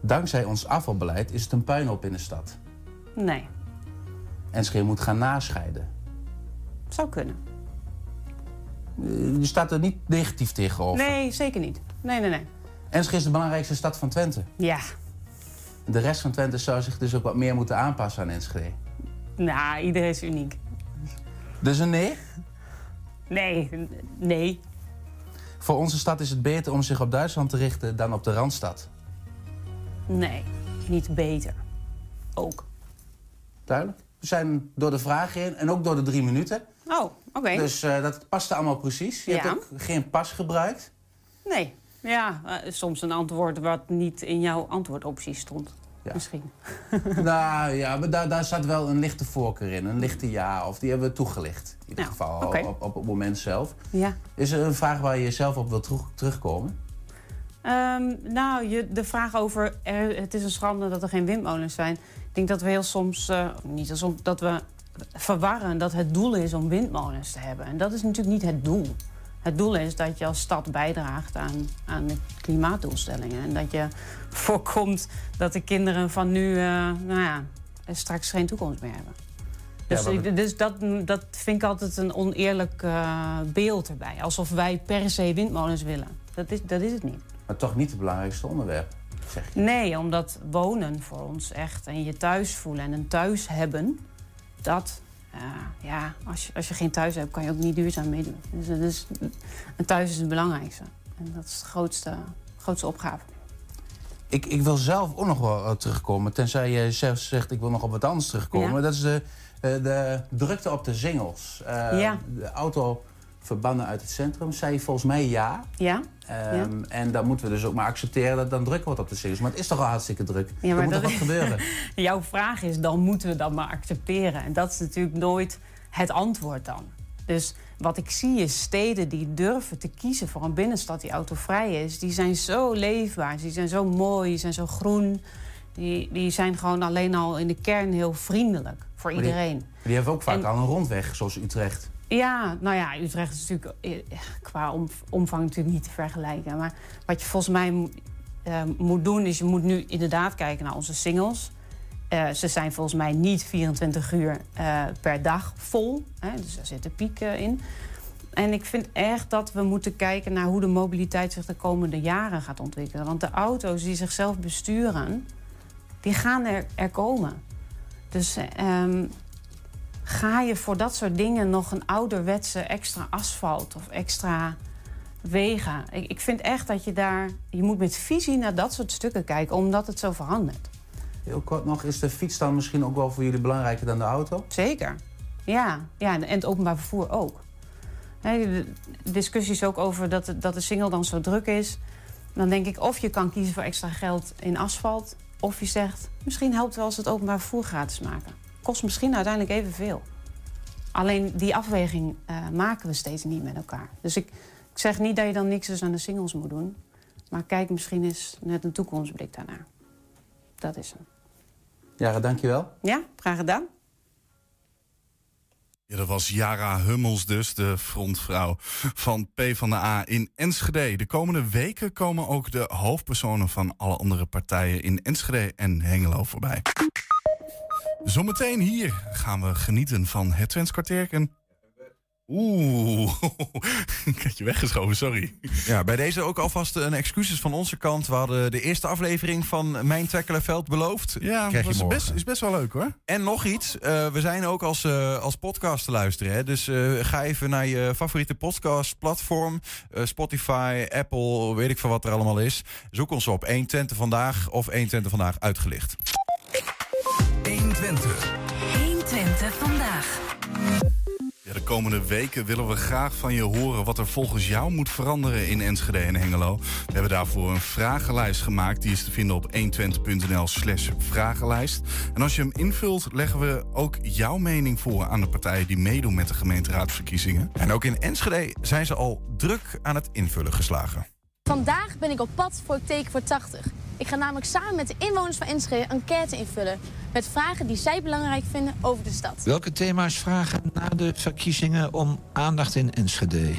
Dankzij ons afvalbeleid is het een puinhoop in de stad. Nee. Enschede moet gaan nascheiden. Zou kunnen. Eh, Je staat er niet negatief tegenover. Nee, zeker niet. Nee, nee, nee. Enschede is de belangrijkste stad van Twente. Ja. De rest van Twente zou zich dus ook wat meer moeten aanpassen aan Enschede. Nou, iedereen is uniek. Dus een nee? Nee, nee. Voor onze stad is het beter om zich op Duitsland te richten dan op de Randstad. Nee. Niet beter. Ook. Duidelijk? We zijn door de vraag heen en ook door de drie minuten. Oh, oké. Dus eh, dat paste allemaal precies. Je Ja. hebt ook geen pas gebruikt. Nee. Ja, eh, soms een antwoord wat niet in jouw antwoordoptie stond. Misschien. nou ja, maar daar, daar zat wel een lichte voorkeur in. Een lichte ja. Of die hebben we toegelicht. In ieder geval oké. op, op het moment zelf. Ja. Is er een vraag waar je zelf op wilt terug- terugkomen? Ehm, nou, je, de vraag over er, het is een schande dat er geen windmolens zijn. Ik denk dat we heel soms, eh, niet soms, dat we verwarren dat het doel is om windmolens te hebben. En dat is natuurlijk niet het doel. Het doel is dat je als stad bijdraagt aan, aan de klimaatdoelstellingen. En dat je voorkomt dat de kinderen van nu, eh, nou ja, straks geen toekomst meer hebben. Dus, ik- dus dat, dat vind ik altijd een oneerlijk eh, beeld erbij. Alsof wij per se windmolens willen. Dat is, dat is het niet. Maar toch niet het belangrijkste onderwerp, zeg je. Nee, omdat wonen voor ons echt en je thuis voelen en een thuis hebben, dat, eh, ja, als je, als je geen thuis hebt, kan je ook niet duurzaam meedoen. Dus, een thuis is het belangrijkste. En dat is de grootste, grootste opgave. Ik, ik wil zelf ook nog wel eh, terugkomen. Tenzij je zelf zegt, ik wil nog op wat anders terugkomen. Ja. Dat is de, eh, de drukte op de. Eh, Ja. De auto verbannen uit het centrum. Zei je volgens mij ja. Ja? Ehm, En dan moeten we dus ook maar accepteren dat het dan druk wordt op de singles. Maar het is toch al hartstikke druk. Ja, er maar moet dat toch wat gebeuren. Jouw vraag is, dan moeten we dat maar accepteren. En dat is natuurlijk nooit het antwoord dan. Dus wat ik zie is steden die durven te kiezen voor een binnenstad die autovrij is. Die zijn zo leefbaar, die zijn zo mooi, die zijn zo groen. Die, die zijn gewoon alleen al in de kern heel vriendelijk voor Maar die- iedereen. Die hebben ook vaak En- al een rondweg, zoals Utrecht. Ja, nou ja, Utrecht is natuurlijk eh, qua om- omvang natuurlijk niet te vergelijken. Maar wat je volgens mij mo- eh, moet doen, is je moet nu inderdaad kijken naar onze singles. Eh, ze zijn volgens mij niet 24 uur per dag vol. Hè, dus daar zitten pieken in. En ik vind echt dat we moeten kijken naar hoe de mobiliteit zich de komende jaren gaat ontwikkelen. Want de auto's die zichzelf besturen, die gaan er, er komen. Dus ehm, ga je voor dat soort dingen nog een ouderwetse extra asfalt of extra wegen? Ik, ik vind echt dat je daar... Je moet met visie naar dat soort stukken kijken, omdat het zo verandert. Heel kort nog, is de fiets dan misschien ook wel voor jullie belangrijker dan de auto? Zeker. Ja, ja en het openbaar vervoer ook. Hè, de de discussie is ook over dat de, dat de single dan zo druk is. Dan denk ik of je kan kiezen voor extra geld in asfalt... of je zegt, misschien helpt het wel als het openbaar vervoer gratis maken. Kost misschien uiteindelijk evenveel. Alleen die afweging eh, maken we steeds niet met elkaar. Dus ik, ik zeg niet dat je dan niks dus aan de singles moet doen. Maar kijk misschien eens met een toekomstblik daarnaar. Dat is hem. Jara, dankjewel. Ja, graag gedaan. Ja, dat was Jara Hummels dus, de frontvrouw van P van de A in Enschede. De komende weken komen ook de hoofdpersonen van alle andere partijen in Enschede en Hengelo voorbij. Zometeen hier gaan we genieten van het Twents kwartierken. Oeh, ik had je weggeschoven, sorry. Ja, bij deze ook alvast een excuses van onze kant. We hadden de eerste aflevering van Mijn Tekkelenveld beloofd. Ja, was morgen. best, is best wel leuk hoor. En nog iets, eh, we zijn ook als, eh, als podcast te luisteren. Hè? Dus eh, ga even naar je favoriete podcastplatform. Spotify, Apple, weet ik veel wat er allemaal is. Zoek ons op 120 Vandaag of 120 Vandaag uitgelicht. 120. 120 vandaag. Ja, de komende weken willen we graag van je horen wat er volgens jou moet veranderen in Enschede en Hengelo. We hebben daarvoor een vragenlijst gemaakt. Die is te vinden op 120.nl slash vragenlijst. En als je hem invult, leggen we ook jouw mening voor aan de partijen die meedoen met de gemeenteraadsverkiezingen. En ook in Enschede zijn ze al druk aan het invullen geslagen. Vandaag ben ik op pad voor teken voor 80. Ik ga namelijk samen met de inwoners van Enschede een enquête invullen. Met vragen die zij belangrijk vinden over de stad. Welke thema's vragen na de verkiezingen om aandacht in Enschede?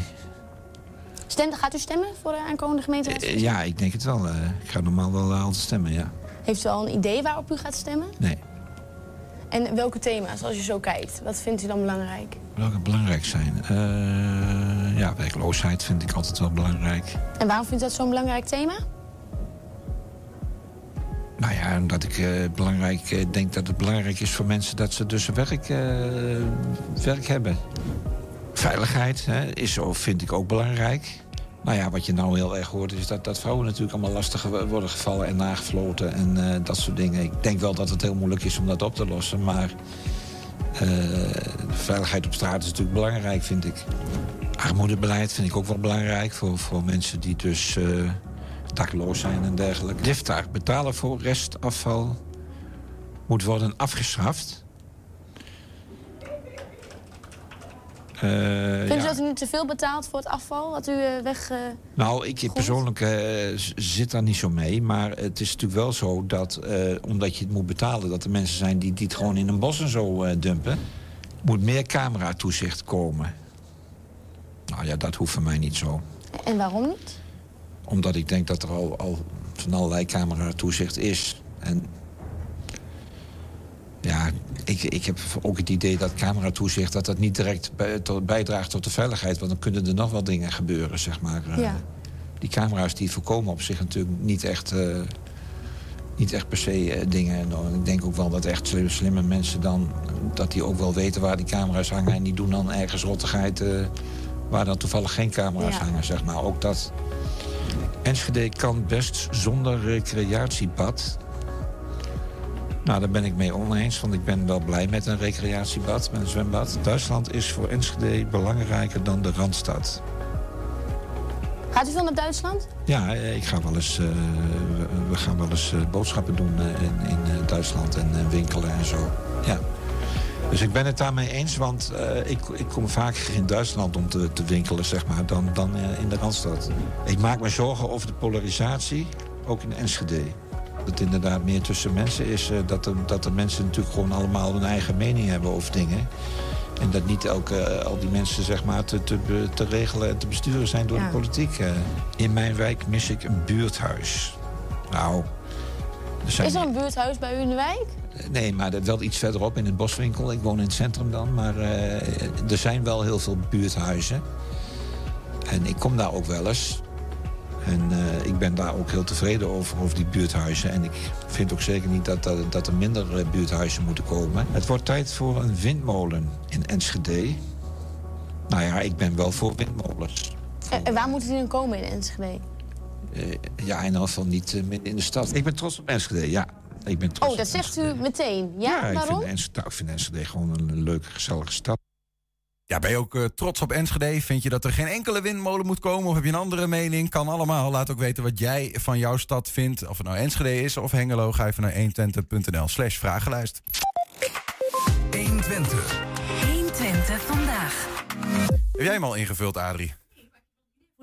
Gaat u stemmen voor de aankomende gemeenteraads? Eh, ja, ik denk het wel. Eh, ik ga normaal wel eh, altijd stemmen, ja. Heeft u al een idee waarop u gaat stemmen? Nee. En welke thema's, als je zo kijkt? Wat vindt u dan belangrijk? Welke belangrijk zijn? Eh, ja, werkloosheid vind ik altijd wel belangrijk. En waarom vindt u dat zo'n belangrijk thema? Nou ja, omdat ik eh, belangrijk eh, denk dat het belangrijk is voor mensen dat ze dus werk, eh, werk hebben. Veiligheid hè, is vind ik ook belangrijk. Nou ja, wat je nou heel erg hoort is dat, dat vrouwen natuurlijk allemaal lastig worden gevallen en nagefloten en dat soort dingen. Ik denk wel dat het heel moeilijk is om dat op te lossen, maar veiligheid op straat is natuurlijk belangrijk, vind ik. Armoedebeleid vind ik ook wel belangrijk voor, voor mensen die dus dakloos zijn en dergelijke. Diftar, betalen voor restafval moet worden afgeschaft. Eh, Vindt ja. u dat u niet te veel betaalt voor het afval wat u eh, weg... eh, Nou, ik persoonlijk zit daar niet zo mee. Maar het is natuurlijk wel zo dat, eh, omdat je het moet betalen... dat er mensen zijn die, die het gewoon in een bos en zo eh, dumpen... moet meer cameratoezicht komen. Nou ja, dat hoeft voor mij niet zo. En waarom niet? Omdat ik denk dat er al, al van allerlei cameratoezicht is. En ja, ik, ik heb ook het idee dat cameratoezicht... dat dat niet direct bij, tot- bijdraagt tot de veiligheid. Want dan kunnen er nog wel dingen gebeuren, zeg maar. Eh, Ja. Die camera's die voorkomen op zich natuurlijk niet echt... eh, niet echt per se eh, dingen. En ik denk ook wel dat echt slimme, slimme mensen dan... dat die ook wel weten waar die camera's hangen... en die doen dan ergens rottigheid... eh, waar dan toevallig geen camera's Ja. hangen, zeg maar. Ook dat... Enschede kan best zonder recreatiebad. Nou, daar ben ik mee oneens, want ik ben wel blij met een recreatiebad, met een zwembad. Duitsland is voor Enschede belangrijker dan de Randstad. Gaat u veel naar Duitsland? Ja, eh, ik ga wel eens, eh, we, gaan wel eens eh, boodschappen doen in, in Duitsland en winkelen en zo. Ja. Dus ik ben het daarmee eens, want eh, ik, ik kom vaker in Duitsland om te, te winkelen, zeg maar, dan, dan eh, in de Randstad. Ik maak me zorgen over de polarisatie, ook in Enschede. Dat het inderdaad meer tussen mensen is, eh, dat, de, dat de mensen natuurlijk gewoon allemaal hun eigen mening hebben over dingen. En dat niet elke, al die mensen zeg maar, te, te, te regelen en te besturen zijn door Ja. de politiek. In mijn wijk mis ik een buurthuis. Nou, er zijn Is er een buurthuis bij u in de wijk? Nee, maar dat wel iets verderop in het boswinkel. Ik woon in het centrum dan. Maar eh, er zijn wel heel veel buurthuizen. En ik kom daar ook wel eens. En eh, ik ben daar ook heel tevreden over, over die buurthuizen. En ik vind ook zeker niet dat, dat, dat er minder eh, buurthuizen moeten komen. Het wordt tijd voor een windmolen in Enschede. Nou ja, ik ben wel voor windmolens. En, waar moeten die dan komen in Enschede? Ja, in ieder geval niet midden in de stad. Ik ben trots op Enschede, ja. Ik ben trots Oh, dat zegt u meteen. Ja, ik waarom? vind, Enschede, nou, ik vind Enschede gewoon een leuke, gezellige stad. Ja, ben je ook eh, trots op Enschede? Vind je dat er geen enkele windmolen moet komen? Of heb je een andere mening? Kan allemaal. Laat ook weten wat jij van jouw stad vindt. Of het nou Enschede is of Hengelo. Ga even naar 120.nl slash vragenlijst. 120. 120 vandaag. Heb jij hem al ingevuld, Adrie?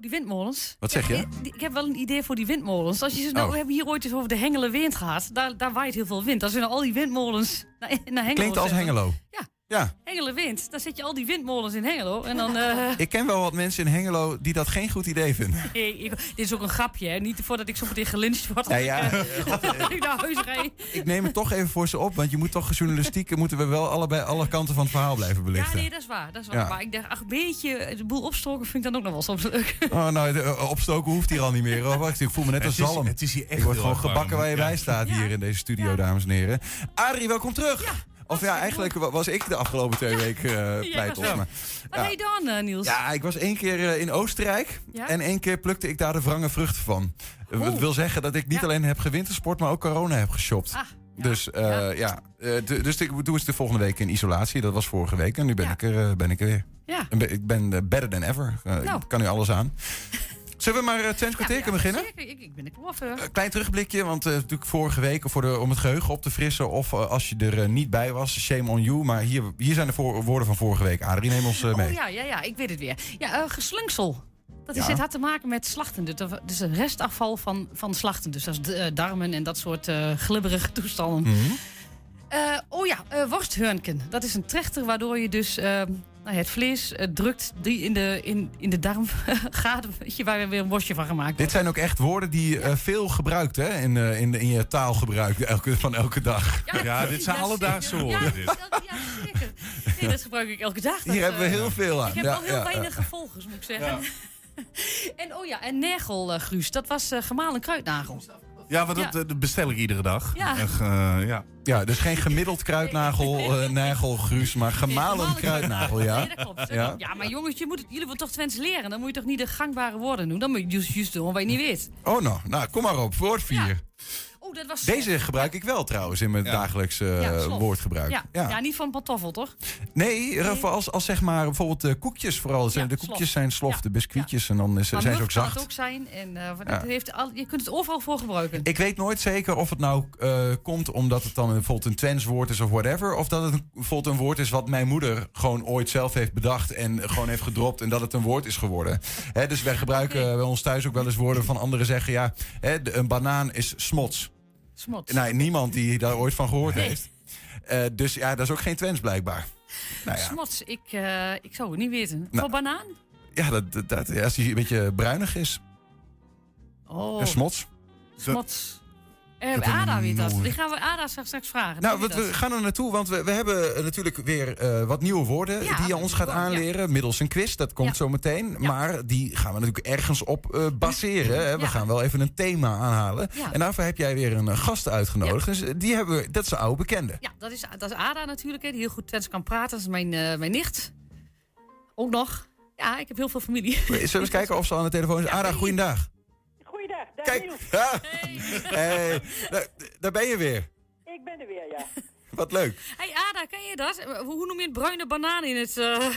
Voor die windmolens. Wat zeg je? Ik, ik heb wel een idee voor die windmolens. Als je ze nou, Oh. we hebben hier ooit eens over de Hengelenwind gehad. Daar, daar waait heel veel wind. Als we nou al die windmolens naar, naar Hengelo Klinkt als. Hengelo. Ja. Ja. Hengelenwind. Dan zet je al die windmolens in Hengelo. En dan... eh, Ik ken wel wat mensen in Hengelo die dat geen goed idee vinden. nee, ik- dit is ook een grapje, hè. Niet voordat ik zo meteen gelyncht word. Ja, ja. ik, eh, naar huis rijd. Ik neem het toch even voor ze op, want je moet toch journalistiek... moeten we wel allebei alle kanten van het verhaal blijven Ja, belichten. nee, dat is waar. Dat is waar. Ja. Maar ik dacht, ach, een beetje de boel opstoken vind ik dan ook nog wel soms leuk. Oh, nou, de, eh, opstoken hoeft hier al niet meer. Oh, wacht, ik voel me net als zalm. het is hier echt ik word gewoon gebakken waar je bij Ja. staat hier in deze studio, dames en heren. Adrie, welkom terug. Of ja, eigenlijk wa- was ik de afgelopen twee weken uh, Ja, pleitels. ja. Maar, Wat heb je dan, eh, Niels? ja, ik was één keer eh, in Oostenrijk. Ja? En één keer plukte ik daar de wrange vruchten van. Dat Oeh. wil zeggen dat ik niet Ja. alleen heb gewintersport, maar ook corona heb geshopt. Ah, Dus eh, ja, Eh, dus ik doe het de volgende week in isolatie. Dat was vorige week en nu ben, ik, er, eh, ben ik er weer. Ja. En ben- Ik ben eh, better than ever. Eh, Nou. Ik kan nu alles aan. Zullen we maar uh, Twents kwartier beginnen? Zeker, ik, ik ben er klaar voor. Een klein terugblikje, want eh, natuurlijk vorige week voor de, om het geheugen op te frissen. Of eh, als je er eh, niet bij was, shame on you. Maar hier, hier zijn de voor- woorden van vorige week. Adrie, neem ons eh, mee. Oh ja, ja, ja, ik weet het weer. Ja, eh, geslungsel. Dat is, Ja. het had te maken met slachten. Dus een restafval van, van slachten. Dus dat is eh, darmen en dat soort eh, glibberige toestanden. Mhm. Eh, oh ja, eh worsthurnken. Dat is een trechter waardoor je dus eh, nou ja, het vlees eh, drukt die in de, in, in de darm gaat. Weet je, waar er weer een worstje van gemaakt Dit wordt. zijn ook echt woorden die eh, veel gebruikt hè, in, eh, in, in je taalgebruik elke, van elke dag. Ja, dit zijn alledaagse woorden. dit. Nee, dat gebruik ik elke dag. Dat, Hier hebben we heel veel aan. Ik heb Ja, wel heel ja, weinig ja. volgers, moet ik zeggen. en oh ja, en nergelgruus. Dat was eh, gemalen kruidnagel. Ja, want dat, eh, dat bestel ik iedere dag. Ja. Echt, eh, ja. Ja, dus geen gemiddeld kruidnagel, eh nagel, gruus, maar gemalen kruidnagel, ja. Nee, dat klopt. Ja. Ja, maar jongens, je moet het, jullie moeten toch Twents leren? Dan moet je toch niet de gangbare woorden doen? Dan moet je juist, doen wat je niet weet. Oh nou, nou, kom maar op, woord 4. Oh, dat was... Deze gebruik ik wel trouwens in mijn dagelijks eh, Ja, slof. woordgebruik. Ja. Ja. Ja. niet van pantoffel, toch? Nee, Rafa, als, als zeg maar bijvoorbeeld de koekjes vooral. zijn de koekjes slof. zijn slof, Ja. de biscuitjes en dan is, Maar zijn ze ook mug kan zacht. het ook zijn. En, eh, het heeft al, je kunt het overal voor gebruiken. Ik weet nooit zeker of het nou eh, komt omdat het dan een- bijvoorbeeld een Twents woord is of whatever. Of dat het een, bijvoorbeeld een woord is wat mijn moeder gewoon ooit zelf heeft bedacht en gewoon heeft gedropt en dat het een woord is geworden. Hè, dus wij gebruiken bij ons thuis ook wel eens woorden van anderen zeggen ja, een banaan is smots. Smots. Nou, niemand die daar ooit van gehoord heeft. Eh, dus ja, dat is ook geen Twents blijkbaar. Nou ja, Smots, ik, eh, ik zou het niet weten. Nou. Voor banaan? ja, dat, dat, als die een beetje bruinig is. Oh, Een smots. smots. Ik Ada weet dat. Die gaan we Ada straks, straks vragen. Nou, we, gaan er naartoe, want we, we hebben eh, natuurlijk weer eh, wat nieuwe woorden Ja, die je ons gaat aanleren middels een quiz. Dat komt Ja. zo meteen. Maar die gaan we natuurlijk ergens op eh, baseren. Hè. We gaan wel even een thema aanhalen. En daarvoor heb jij weer een gast uitgenodigd. Dus die hebben we, dat is een oude bekende. Ja, dat is, dat is Ada natuurlijk, hè, die heel goed Twents kan praten. Dat is mijn, mijn nicht. Ook nog. Ja, ik heb heel veel familie. Zullen we eens kijken of ze aan de telefoon is? Ara, goeiedag. Kijk, ja. Hey, daar, daar ben je weer. Ik ben er weer, ja. Wat leuk. hey Ada, ken je dat? Hoe noem je het bruine banaan in het, eh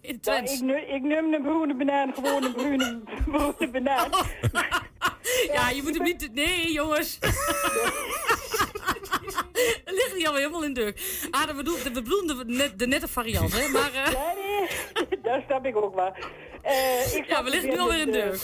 in het Nou, Twents? ik, nu- ik neem een groene banaan, gewoon een groene, groene banaan. Ja, je moet hem niet... Nee, jongens. Dat ligt niet alweer helemaal in de deuk. Ada, we, doen, we bedoelen de, net, de nette variant, hè? Maar... eh, Ja, nee, dat snap ik ook wel. Eh, ik Ja, we liggen nu weer alweer in met, de deuk.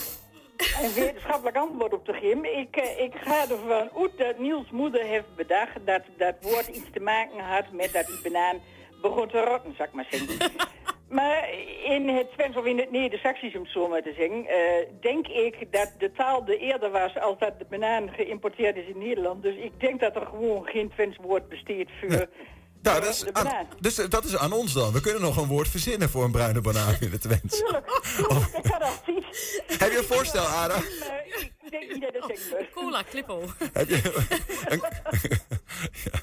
Een wetenschappelijk antwoord op de gym. Ik, eh, ik ga ervan uit dat Niels moeder heeft bedacht dat dat woord iets te maken had met dat die banaan begon te rotten, zou ik maar zeggen. Maar in het Twents of in het Neder-Saxisch, om het zo maar te zeggen, eh, denk ik dat de taal de eerder was als dat de banaan geïmporteerd is in Nederland. Dus ik denk dat er gewoon geen Twents woord besteedt voor Nou, dat is aan, dus eh, dat is aan ons dan. We kunnen nog een woord verzinnen voor een bruine banaan in de Twents. Ik dat zien. Heb je een voorstel, Ada? Maar ik denk niet dat het zeggen moet. Cola. Heb je een... Ja.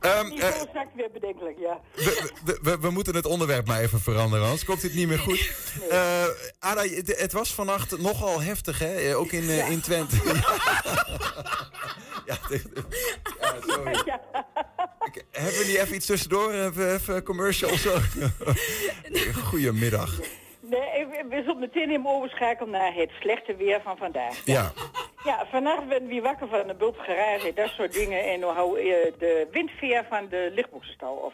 Ehm, Die eh, weer bedenkelijk, ja. we, we, we, we moeten het onderwerp maar even veranderen, anders komt dit niet meer goed. Eh, Ada, het, het was vannacht nogal heftig, hè? Eh, Ook in, eh, in Twente. ja, dit- ja, sorry. Ik- Hebben we niet even iets tussendoor? Even, even commercial of zo? Goedemiddag. Nee, we- we zullen meteen even overschakelen naar het slechte weer van vandaag. Ja. Ja, vannacht werden we wakker van de bultgarage, dat soort dingen. En dan hou eh, de windveer van de lichtboxenstal af.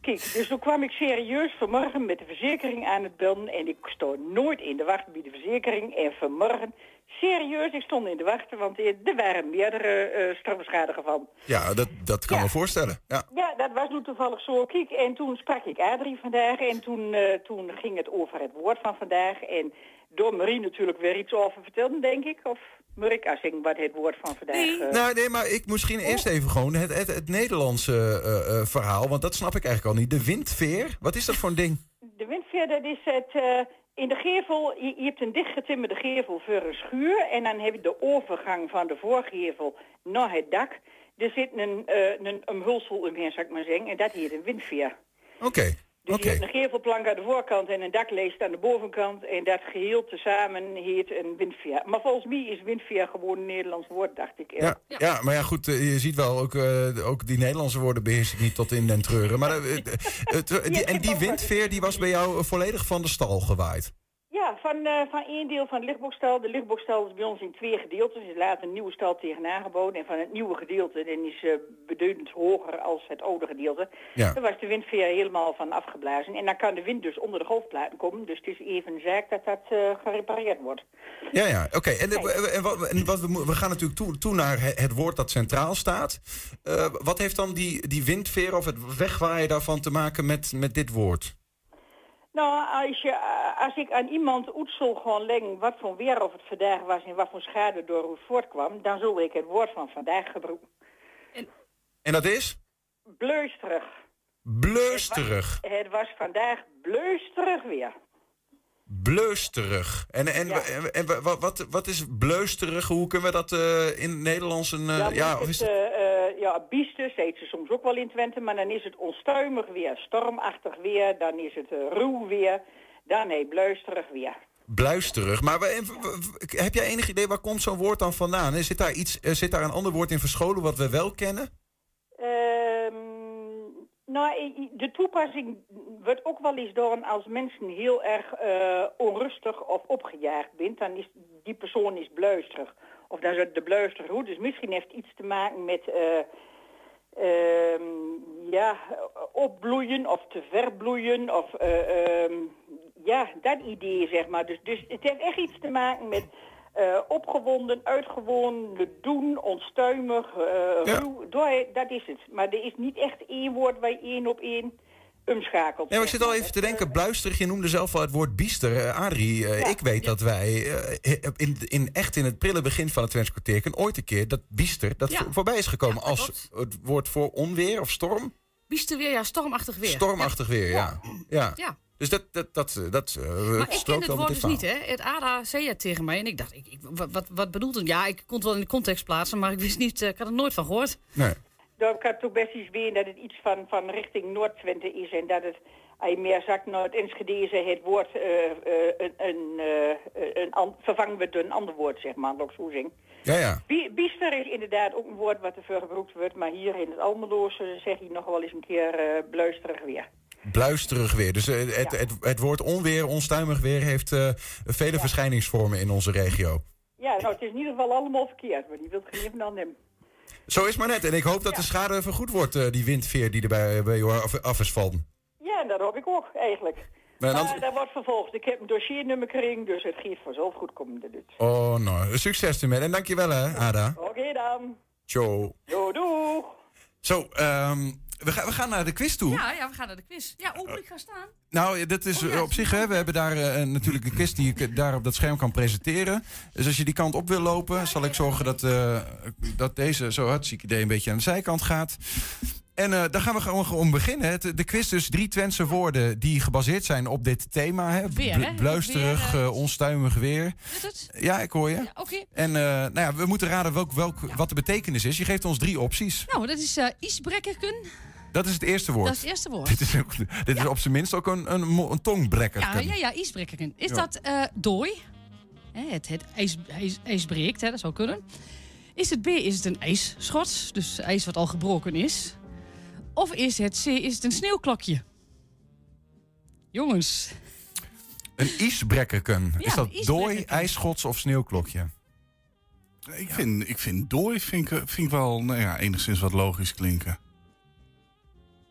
Kijk, dus toen kwam ik serieus vanmorgen met de verzekering aan het bellen. En ik stond nooit in de wacht bij de verzekering. En vanmorgen, serieus, ik stond in de wacht. Want er waren meerdere eh strafschadegevallen. Ja, dat, dat kan me voorstellen. Ja. Ja, dat was nu toevallig zo. Kijk, en toen sprak ik Adrie vandaag en toen, eh, toen ging het over het woord van vandaag. En door Marie natuurlijk weer iets over vertellen, denk ik. Of Marika zingen wat het woord van vandaag... eh, Nou, nee, maar ik misschien eerst even gewoon het, het, het Nederlandse eh, eh, verhaal. Want dat snap ik eigenlijk al niet. De windveer, wat is dat voor een ding? De windveer, dat is het... in de gevel, je, hebt een dichtgetimmerde gevel voor een schuur... en dan heb je de overgang van de voorgevel naar het dak. Er zit een, eh een omhulsel omheen, zou ik maar zeggen. En dat heet een windveer. Oké, Dus oké. je hebt een gevelplank aan de voorkant en een dakleest aan de bovenkant. En dat geheel tezamen heet een windveer. Maar volgens mij is windveer gewoon een Nederlands woord, dacht ik. Ja, ja, maar ja, goed, eh, je ziet wel, ook, eh, ook die Nederlandse woorden beheers ik niet tot in den treuren. Maar, eh, die, en die windveer die was bij jou volledig van de stal gewaaid. Ja, van, eh, van één deel van het lichtbokstel. De lichtbokstel is bij ons in twee gedeeltes. Er is later een nieuwe stal tegenaan geboden. En van het nieuwe gedeelte, is eh beduidend hoger als het oude gedeelte. Ja. Daar was de windveer helemaal van afgeblazen. En dan kan de wind dus onder de golfplaten komen. Dus het is even een zaak dat dat eh, gerepareerd wordt. Ja, ja, oké. En, en wat, en wat we, gaan natuurlijk toe, toe naar he- het woord dat centraal staat. Wat heeft dan die, die windveer of het wegwaaien daarvan te maken met, met dit woord? Nou, als, je, als ik aan iemand oetsel gewoon leggen wat voor weer of het vandaag was en wat voor schade door hoe het voortkwam, dan zul ik het woord van vandaag gebruiken. En dat is? Bleusterig. Bleusterig. Het was vandaag bleusterig weer. Bleusterig. En, en, en, en wa- wa- wat, wat is bleusterig? Hoe kunnen we dat eh, in het Nederlands... Een, eh, ja, is of is het, eh, ja, biestes heet ze soms ook wel in Twente, maar dan is het onstuimig weer, stormachtig weer, dan is het eh, ruw weer, dan nee, bluisterig weer. Bluisterig. Maar we- heb jij enig idee waar komt zo'n woord dan vandaan? Zit daar, iets, eh, zit daar een ander woord in verscholen wat we wel kennen? Ehm, nou, de toepassing wordt ook wel eens door als mensen heel erg eh, onrustig of opgejaagd bent, dan is die persoon is bluisterig. Of dan de bluisterige hoed. Dus misschien heeft het iets te maken met eh, ehm, ja, opbloeien of te verbloeien of eh, ehm, ja, dat idee zeg maar. Dus, dus het heeft echt iets te maken met eh, opgewonden, uitgewonden, doen, onstuimig, eh ruw. Door- Dat is het. Maar er is niet echt één woord waar je één op één umschakelt. Ja, maar ik zit al even te denken, bluisterig, je noemde zelf al het woord biester. Eh, Adrie, eh, ik weet dat wij eh, in, in, echt in het prille begin van het Twents kwartierken ooit een keer dat biester dat Ja. voor- voorbij is gekomen als het woord voor onweer of storm. Biester weer, ja, stormachtig weer. Stormachtig weer, ja. ja. Dus dat, dat, dat, eh, dat Maar ik ken het woord dus niet, hè? Het ADA zei het tegen mij en ik dacht, ik, ik- wat, wat, bedoelt het? Ja, ik kon het wel in de context plaatsen, maar ik wist niet, ik had er nooit van gehoord. Nee. Het ook best eens weten dat het iets van, van richting Noord-Twente is en dat het, als je meer zakt naar het Enschede, het woord eh, eh, een, een, eh, een, an- vervangen wordt door een ander woord, zeg maar, ook zo zing. Ja, ja. Bie- Biester is inderdaad ook een woord wat ervoor gebruikt wordt, maar hier in het Almeloze zeg je nog wel eens een keer eh bluisterig weer. Bluisterig weer. Dus eh, het, het, het woord onweer, onstuimig weer heeft eh, vele verschijningsvormen in onze regio. Ja, nou, het is in ieder geval allemaal verkeerd, maar die wil geen van dan hem. Zo is maar net. En ik hoop dat de schade vergoed wordt, eh, die windveer die er bij, bij jou af, is vallen. Ja, dat hoop ik ook, eigenlijk. Maar Maar, dan- dat wordt vervolgd. Ik heb een dossiernummer gekregen, dus het gaat vanzelf goed komen. Dit. Oh, nou, succes ermee. En dankjewel hè, Ada. Oké dan. Ciao. Jo, doeg. Zo, ehm, we, gaan, we gaan naar de quiz toe. Ja, ja, we gaan naar de quiz. Ja, oh, moet ik gaan staan? Nou, dat is eh, op zich, hè, we hebben daar eh, natuurlijk een quiz die ik eh, daar op dat scherm kan presenteren. Dus als je die kant op wil lopen, zal ik zorgen dat, dat deze zo hartstikke idee een beetje aan de zijkant gaat. En eh, daar gaan we gewoon gewoon beginnen. Het, de quiz dus drie Twentse woorden die gebaseerd zijn op dit thema. Hè? Weer, hè? Bluisterig, Weer, eh, onstuimig weer. Is het? Ja, ik hoor je. Ja. En eh, nou ja, we moeten raden welk, welk, wat de betekenis is. Je geeft ons drie opties. Nou, dat is eh isbrekkerken. Dat is het eerste woord. Dat is het eerste woord. Dit is, ook, dit is op zijn minst ook een, een. Ja, ja, ja, isbrekkerken. Is dat eh dooi? Hè, het het ijs, ijs, ijs breekt, hè, dat zou kunnen. Is het B, is het een ijsschot, dus ijs wat al gebroken is? Of is het C, is het een sneeuwklokje? Jongens, Een isbrekkerken. Ja, is dat dooi, ijsschots of sneeuwklokje? Ik vind, ik vind dooi vind ik, vind ik wel nou ja, enigszins wat logisch klinken.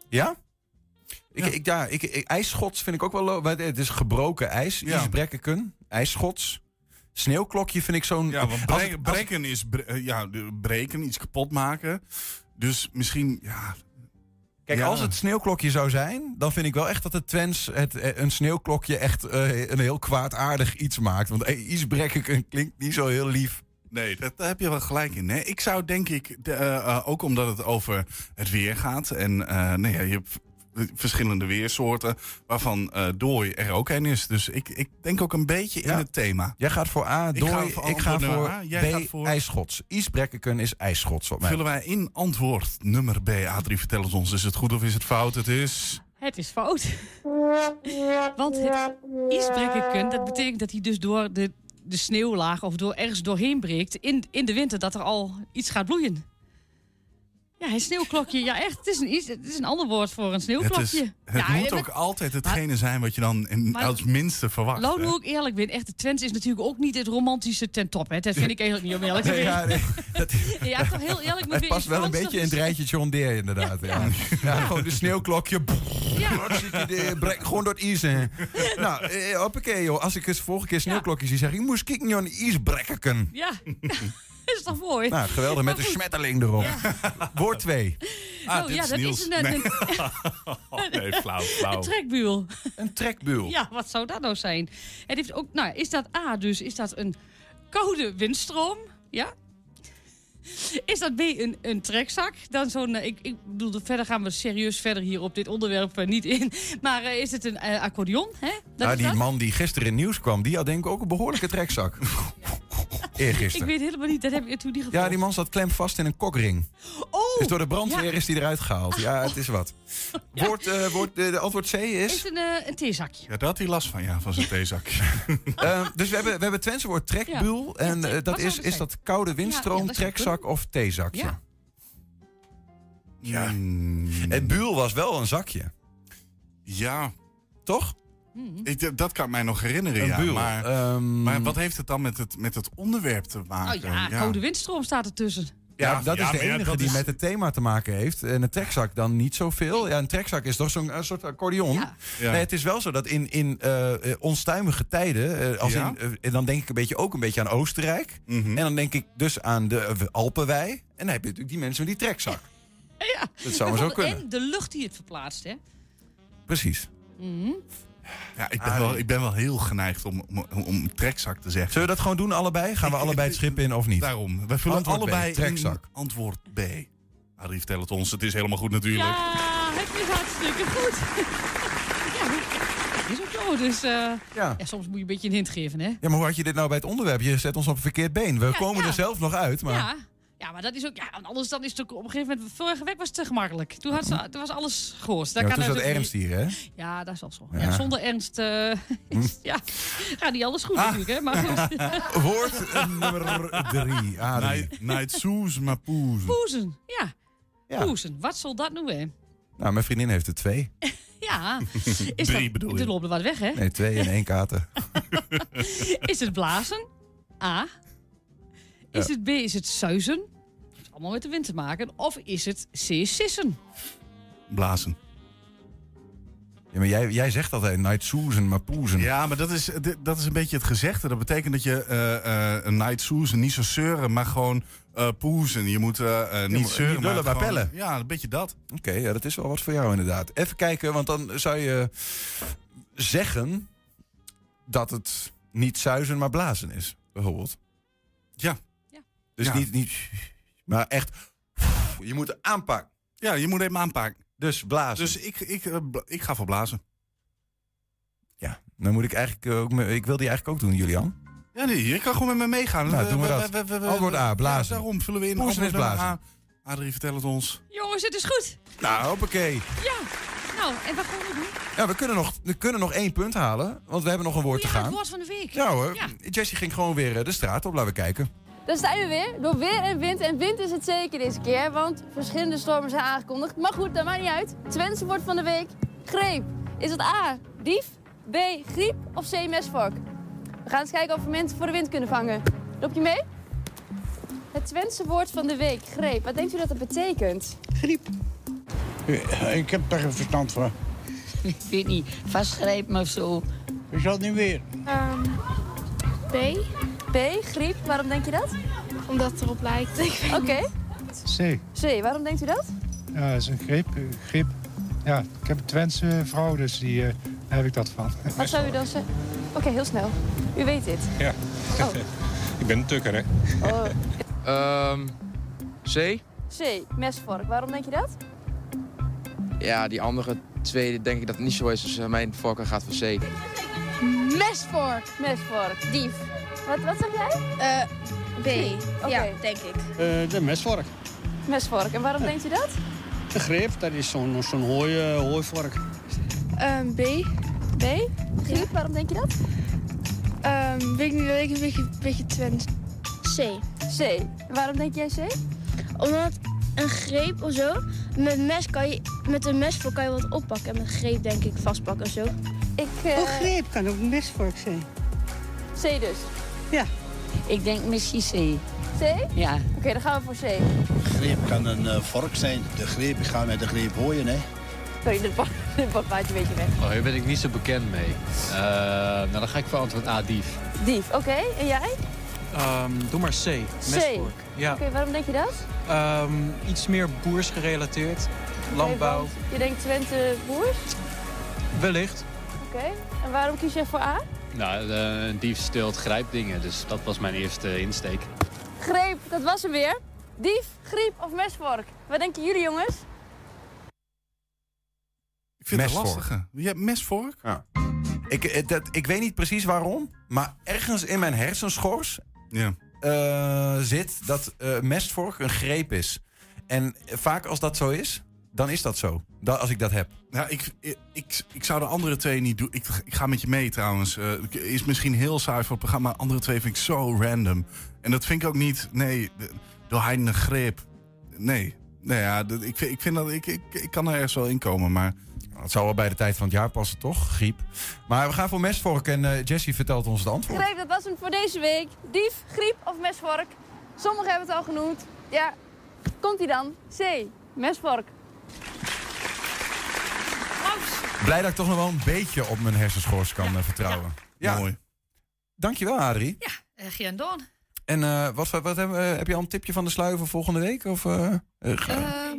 Ja? Ik, ik, ja, ik, ik- ijsschots vind ik ook wel... lo- maar Het is gebroken ijs. Ja. Isbrekkerken. Ijsschots. Sneeuwklokje vind ik zo'n... Ja, want als- bre- als- breken is bre- ja, breken, iets kapot maken. Dus misschien, ja... Kijk, ja. als het sneeuwklokje zou zijn, dan vind ik wel echt dat het Twents het, eh, een sneeuwklokje echt eh, een heel kwaadaardig iets maakt. Want eh, isbrekkerken klinkt niet zo heel lief. Nee, dat, daar heb je wel gelijk in. Hè? Ik zou denk ik, de, ook omdat het over het weer gaat. En nee, ja, je hebt verschillende weersoorten, waarvan eh dooi er ook een is. Dus ik, ik denk ook een beetje in het thema. Jij gaat voor A, Ik dooi. ga Ik voor ga, antwoord nummer voor A, jij B, gaat voor- ijsschots. Isbrekkerken is ijsschots. Wat mij Vullen wij in antwoord nummer B. Adrie, vertel het ons. Is het goed of is het fout? Het is... het is fout. Want het dat betekent dat hij dus door de, de sneeuwlaag of door ergens doorheen breekt in, in de winter, dat er al iets gaat bloeien. Ja, een sneeuwklokje. Ja, echt. Het is een, iets- het is een ander woord voor een Het, sneeuwklokje. is, het ja, moet ook altijd hetgene zijn wat je dan in, Maar- als minste verwacht. Lau, nu ik eerlijk ben, echt, de Twents is natuurlijk ook niet het romantische ten top. Hè. Dat vind ik eigenlijk niet om eerlijk te Nee, ja, nee, dat- Ja, toch heel eerlijk. Het past wel een beetje in het rijtje John Deere, inderdaad. Ja, ja. gewoon de sneeuwklokje. Brek gewoon door het ijs heen. Nou, eh, hoppakee joh. Als ik eens volgende keer sneeuwklokjes zie, zeg ik... Ik moest kijken naar een ijsbrekkeken. Ja, is toch mooi? Nou, geweldig, met een smetterling erop. Woord 2. Oh, ja, dat is een, een, nee, flauw, flauw. een trekbuul. Een trekbuul. Ja, wat zou dat nou zijn? Het heeft ook, nou, is dat A, dus is dat een koude windstroom? Ja. Is dat B, een, een trekzak? Dan zo'n, eh, ik, ik bedoel, verder gaan we serieus verder hier op dit onderwerp eh, niet in. Maar eh, is het een eh, accordeon? Hè? Dat Nou, is die dat? man die gisteren in nieuws kwam, die had denk ik ook een behoorlijke trekzak. Ik Eergisteren. weet helemaal niet, dat heb ik toen niet gevoeld. Ja, die man zat klem vast in een kokring. Oh, Dus door de brandweer ja. is die eruit gehaald. Ja, het is wat. Woord, eh, woord, de antwoord C is... Is een, eh, een theezakje. Ja, daar had hij last van, ja, van zijn theezakje. Eh, dus we hebben, we hebben het Twentse woord trekbuul. en dat wat is, is dat koude windstroom, Ja, ja, trekzak of theezakje? Ja. Ja. Het buul was wel een zakje. Ja. Toch? Ik, dat kan ik mij nog herinneren, Een ja. buul. Maar, Ehm, maar wat heeft het dan met het, met het onderwerp te Oh maken? ja, koude windstroom staat ertussen. Ja, Ja, dat ja, is de ja, enige die is- met het thema te maken heeft. En een trekzak dan niet zoveel. Ja, een trekzak is toch zo'n een soort accordeon. Ja. Nee, het is wel zo dat in, in eh, eh, onstuimige tijden... eh, als Ja. in, en dan denk ik een beetje, ook een beetje aan Oostenrijk. Mhm. En dan denk ik dus aan de Alpenwei. En dan heb je natuurlijk die mensen met die trekzak. Ja. Dat zou maar zo En kunnen. de lucht die het verplaatst, hè? Precies. Mhm. Ja, ik ben, wel, ik ben wel heel geneigd om, om, om trekzak te zeggen. Zullen we dat gewoon doen allebei? Gaan we allebei het schip in of niet? Daarom. We vullen Antwoord B, allebei trekzak. in antwoord B. Adrie vertel het ons. Het is helemaal goed natuurlijk. Ja, het is hartstikke goed. ja, dat is ook zo. Dus eh, Ja. ja, soms moet je een beetje een hint geven, hè? Ja, maar hoe had je dit nou bij het onderwerp? Je zet ons op een verkeerd been. We komen ja. er zelf nog uit, maar... Ja. maar dat is ook... Ja, anders dan is het ook op een gegeven moment... Vorige week was het te gemakkelijk. Toen, had ze, toen was alles gehoord. Ja, toen zat ernst hier, hè? Ja, dat is wel zo. Ja. Ja. zonder ernst eh, is, ja, gaat niet alles goed natuurlijk, hè? Maar goed. Woord nummer drie. Adrie. Night soes, maar poes. Poezen, ja. Ja. Poezen, wat zal dat nu weer? Nou, mijn vriendin heeft er twee. Ja, is Drie dat, bedoel je? Er loopt er wat weg, hè? Nee, twee en één kater. Is het blazen? A. Is Ja. het B, is het suizen? Heeft allemaal met de wind te maken. Of is het C, sissen? Blazen. Ja, maar jij, jij zegt altijd night soezen, maar poezen. Ja, maar dat is, dat is een beetje het gezegde. Dat betekent dat je eh, eh, een night soezen niet zo zeuren, maar gewoon eh poezen. Je moet niet moet- zeuren, niet maar maar gewoon- pellen. Ja, een beetje dat. Oké, ja, dat is wel wat voor jou inderdaad. Even kijken, want dan zou je zeggen dat het niet zuizen, maar blazen is, bijvoorbeeld. Ja. Dus Ja. niet, niet... Maar echt... Je moet het aanpakken. Ja, je moet hem aanpakken. Dus blazen. Dus ik, ik, eh, ik ga voor blazen. Ja, dan moet ik eigenlijk ook... me- Ik wil die eigenlijk ook doen, Julian. Ja, nee, je kan gewoon met me meegaan. Nou, We- doen we we- dat. we- we- we- Antwoord A, blazen. Ja, daarom vullen we in. Is antwoord blazen. A. Adrie, vertel het ons. Jongens, het is goed. Nou, hoppakee. Ja. Nou, en wat gaan we doen? Ja, we kunnen, nog, we kunnen nog één punt halen, want we hebben nog een woord te Ja, gaan. het woord van de week. Ja hoor, Ja. Jessie ging gewoon weer eh, de straat op. Laten we kijken. Daar zijn we weer, door weer en wind. En wind is het zeker deze keer, want verschillende stormen zijn aangekondigd. Maar goed, dat maakt niet uit. Twentse woord van de week, greep. Is het A, dief, B, griep of C, mesvork? We gaan eens kijken of we mensen voor de wind kunnen vangen. Loop je mee? Het Twentse woord van de week, greep. Wat denkt u dat het betekent? Griep. Ik heb daar geen verstand van. Ik weet niet, vastgrijpen of zo. Is dat nu weer? Ehm, B. B, griep. Waarom denk je dat? Omdat het erop lijkt. Oké. C. C, waarom denkt u dat? Ja, dat is een grip. eh, grip. Ja, ik heb een Twentse vrouw, dus die, eh, daar heb ik dat van. Wat zou u dan zeggen? Oké, heel snel. U weet dit. Ja. Oh. ik ben een tukker, hè? Oh. Ehm C? C, mesvork. Waarom denk je dat? Ja, die andere twee denk ik dat het niet zo is. Dus eh, mijn voorkeur gaat voor C. Mesvork. Mesvork. Dief. Wat, wat zeg jij? Eh, B. Ja, denk ik. Eh, de mesvork. Mesvork. En waarom denkt u dat? De greep, dat is zo'n zo'n hooi, eh, hooivork. Ehm, B. B. Griep. Waarom denk je dat? Ehm, weet ik niet, dat ik een beetje, beetje Twents. C. C. En waarom denk jij C? Omdat een greep of zo. Met, mes kan je, met een mesvork kan je wat oppakken. En met een greep denk ik vastpakken of zo. Ik, Een greep kan ook een mesvork zijn. C dus. Ja. Ik denk misschien C. C? Ja. Oké, dan gaan we voor C. Greep kan een eh, vork zijn. De greep, ik ga met de greep hooien, hè. Sorry, dit pa- dit padpaadje een beetje weg. Oh, hier ben ik niet zo bekend mee. Eh, nou, dan ga ik voor antwoord A, dief. Dief, oké. En jij? Ehm, doe maar C. C. Mesvork. Ja. Oké, waarom denk je dat? Ehm, iets meer boers gerelateerd. Landbouw. Je denkt Twente boers? Wellicht. Oké. En waarom kies je voor A? Nou, een dief steelt grijpdingen, dus dat was mijn eerste insteek. Greep, dat was hem weer. Dief, griep of mesvork? Wat denken jullie jongens? Ik vind het Mesvork. lastige. Je hebt mesvork? Ja. Ik, eh, dat, ik weet niet precies waarom, maar ergens in mijn hersenschors Ja. eh, zit dat eh mestvork een greep is. En vaak als dat zo is, dan is dat zo. Dat, als ik dat heb. Nou, ik, ik, ik, ik zou de andere twee niet doen. Ik, ik ga met je mee trouwens. Eh, is misschien heel saai voor het programma. Maar andere twee vind ik zo random. En dat vind ik ook niet. Nee, de- door Heiden een greep. Nee. Nee, ja, ik, vind- ik vind dat. Ik, ik, ik kan er ergens wel in komen. Maar Het zou wel bij de tijd van het jaar passen, toch? Griep. Maar we gaan voor mestvork en eh, Jessie vertelt ons het antwoord. Greep, dat was hem voor deze week. Dief, griep of mesvork? Sommigen hebben het al genoemd. Ja, komt hij dan? C, mesvork. Blij dat ik toch nog wel een beetje op mijn hersenschors kan eh, vertrouwen. Ja. Mooi. Dankjewel, Adrie. Uh, geen doen. En eh, wat, wat, hebben, we- heb je al een tipje van de sluier voor volgende week? Of, eh, eh, Ehm,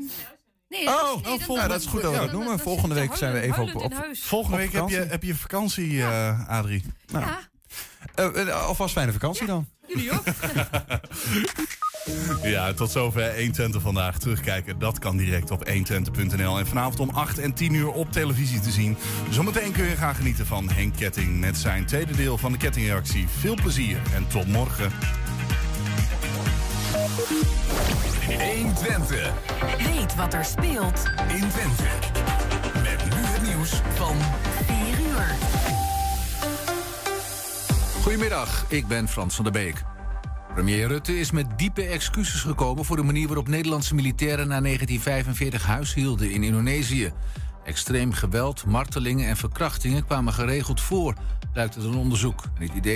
nee, Oh, dat, oh, volgende- ja, dat is goed dat we dat noemen. Volgende week zijn we even op- op- volgende op week heb je, vakantie. heb je vakantie, eh, Adrie. Nou, eh, eh, alvast fijne vakantie dan. Jullie ook. Ja, tot zover 120 vandaag. Terugkijken, dat kan direct op 120.nl. En vanavond om 8 en 10 uur op televisie te zien. Zometeen kun je gaan genieten van Henk Ketting met zijn tweede deel van de kettingreactie. Veel plezier en tot morgen. 120. Weet wat er speelt in Twente. Met nu het nieuws van 4 uur. Goedemiddag, ik ben Frans van der Beek. Premier Rutte is met diepe excuses gekomen voor de manier waarop Nederlandse militairen na 1945 huishielden in Indonesië. Extreem geweld, martelingen en verkrachtingen kwamen geregeld voor, blijkt uit een onderzoek. Het idee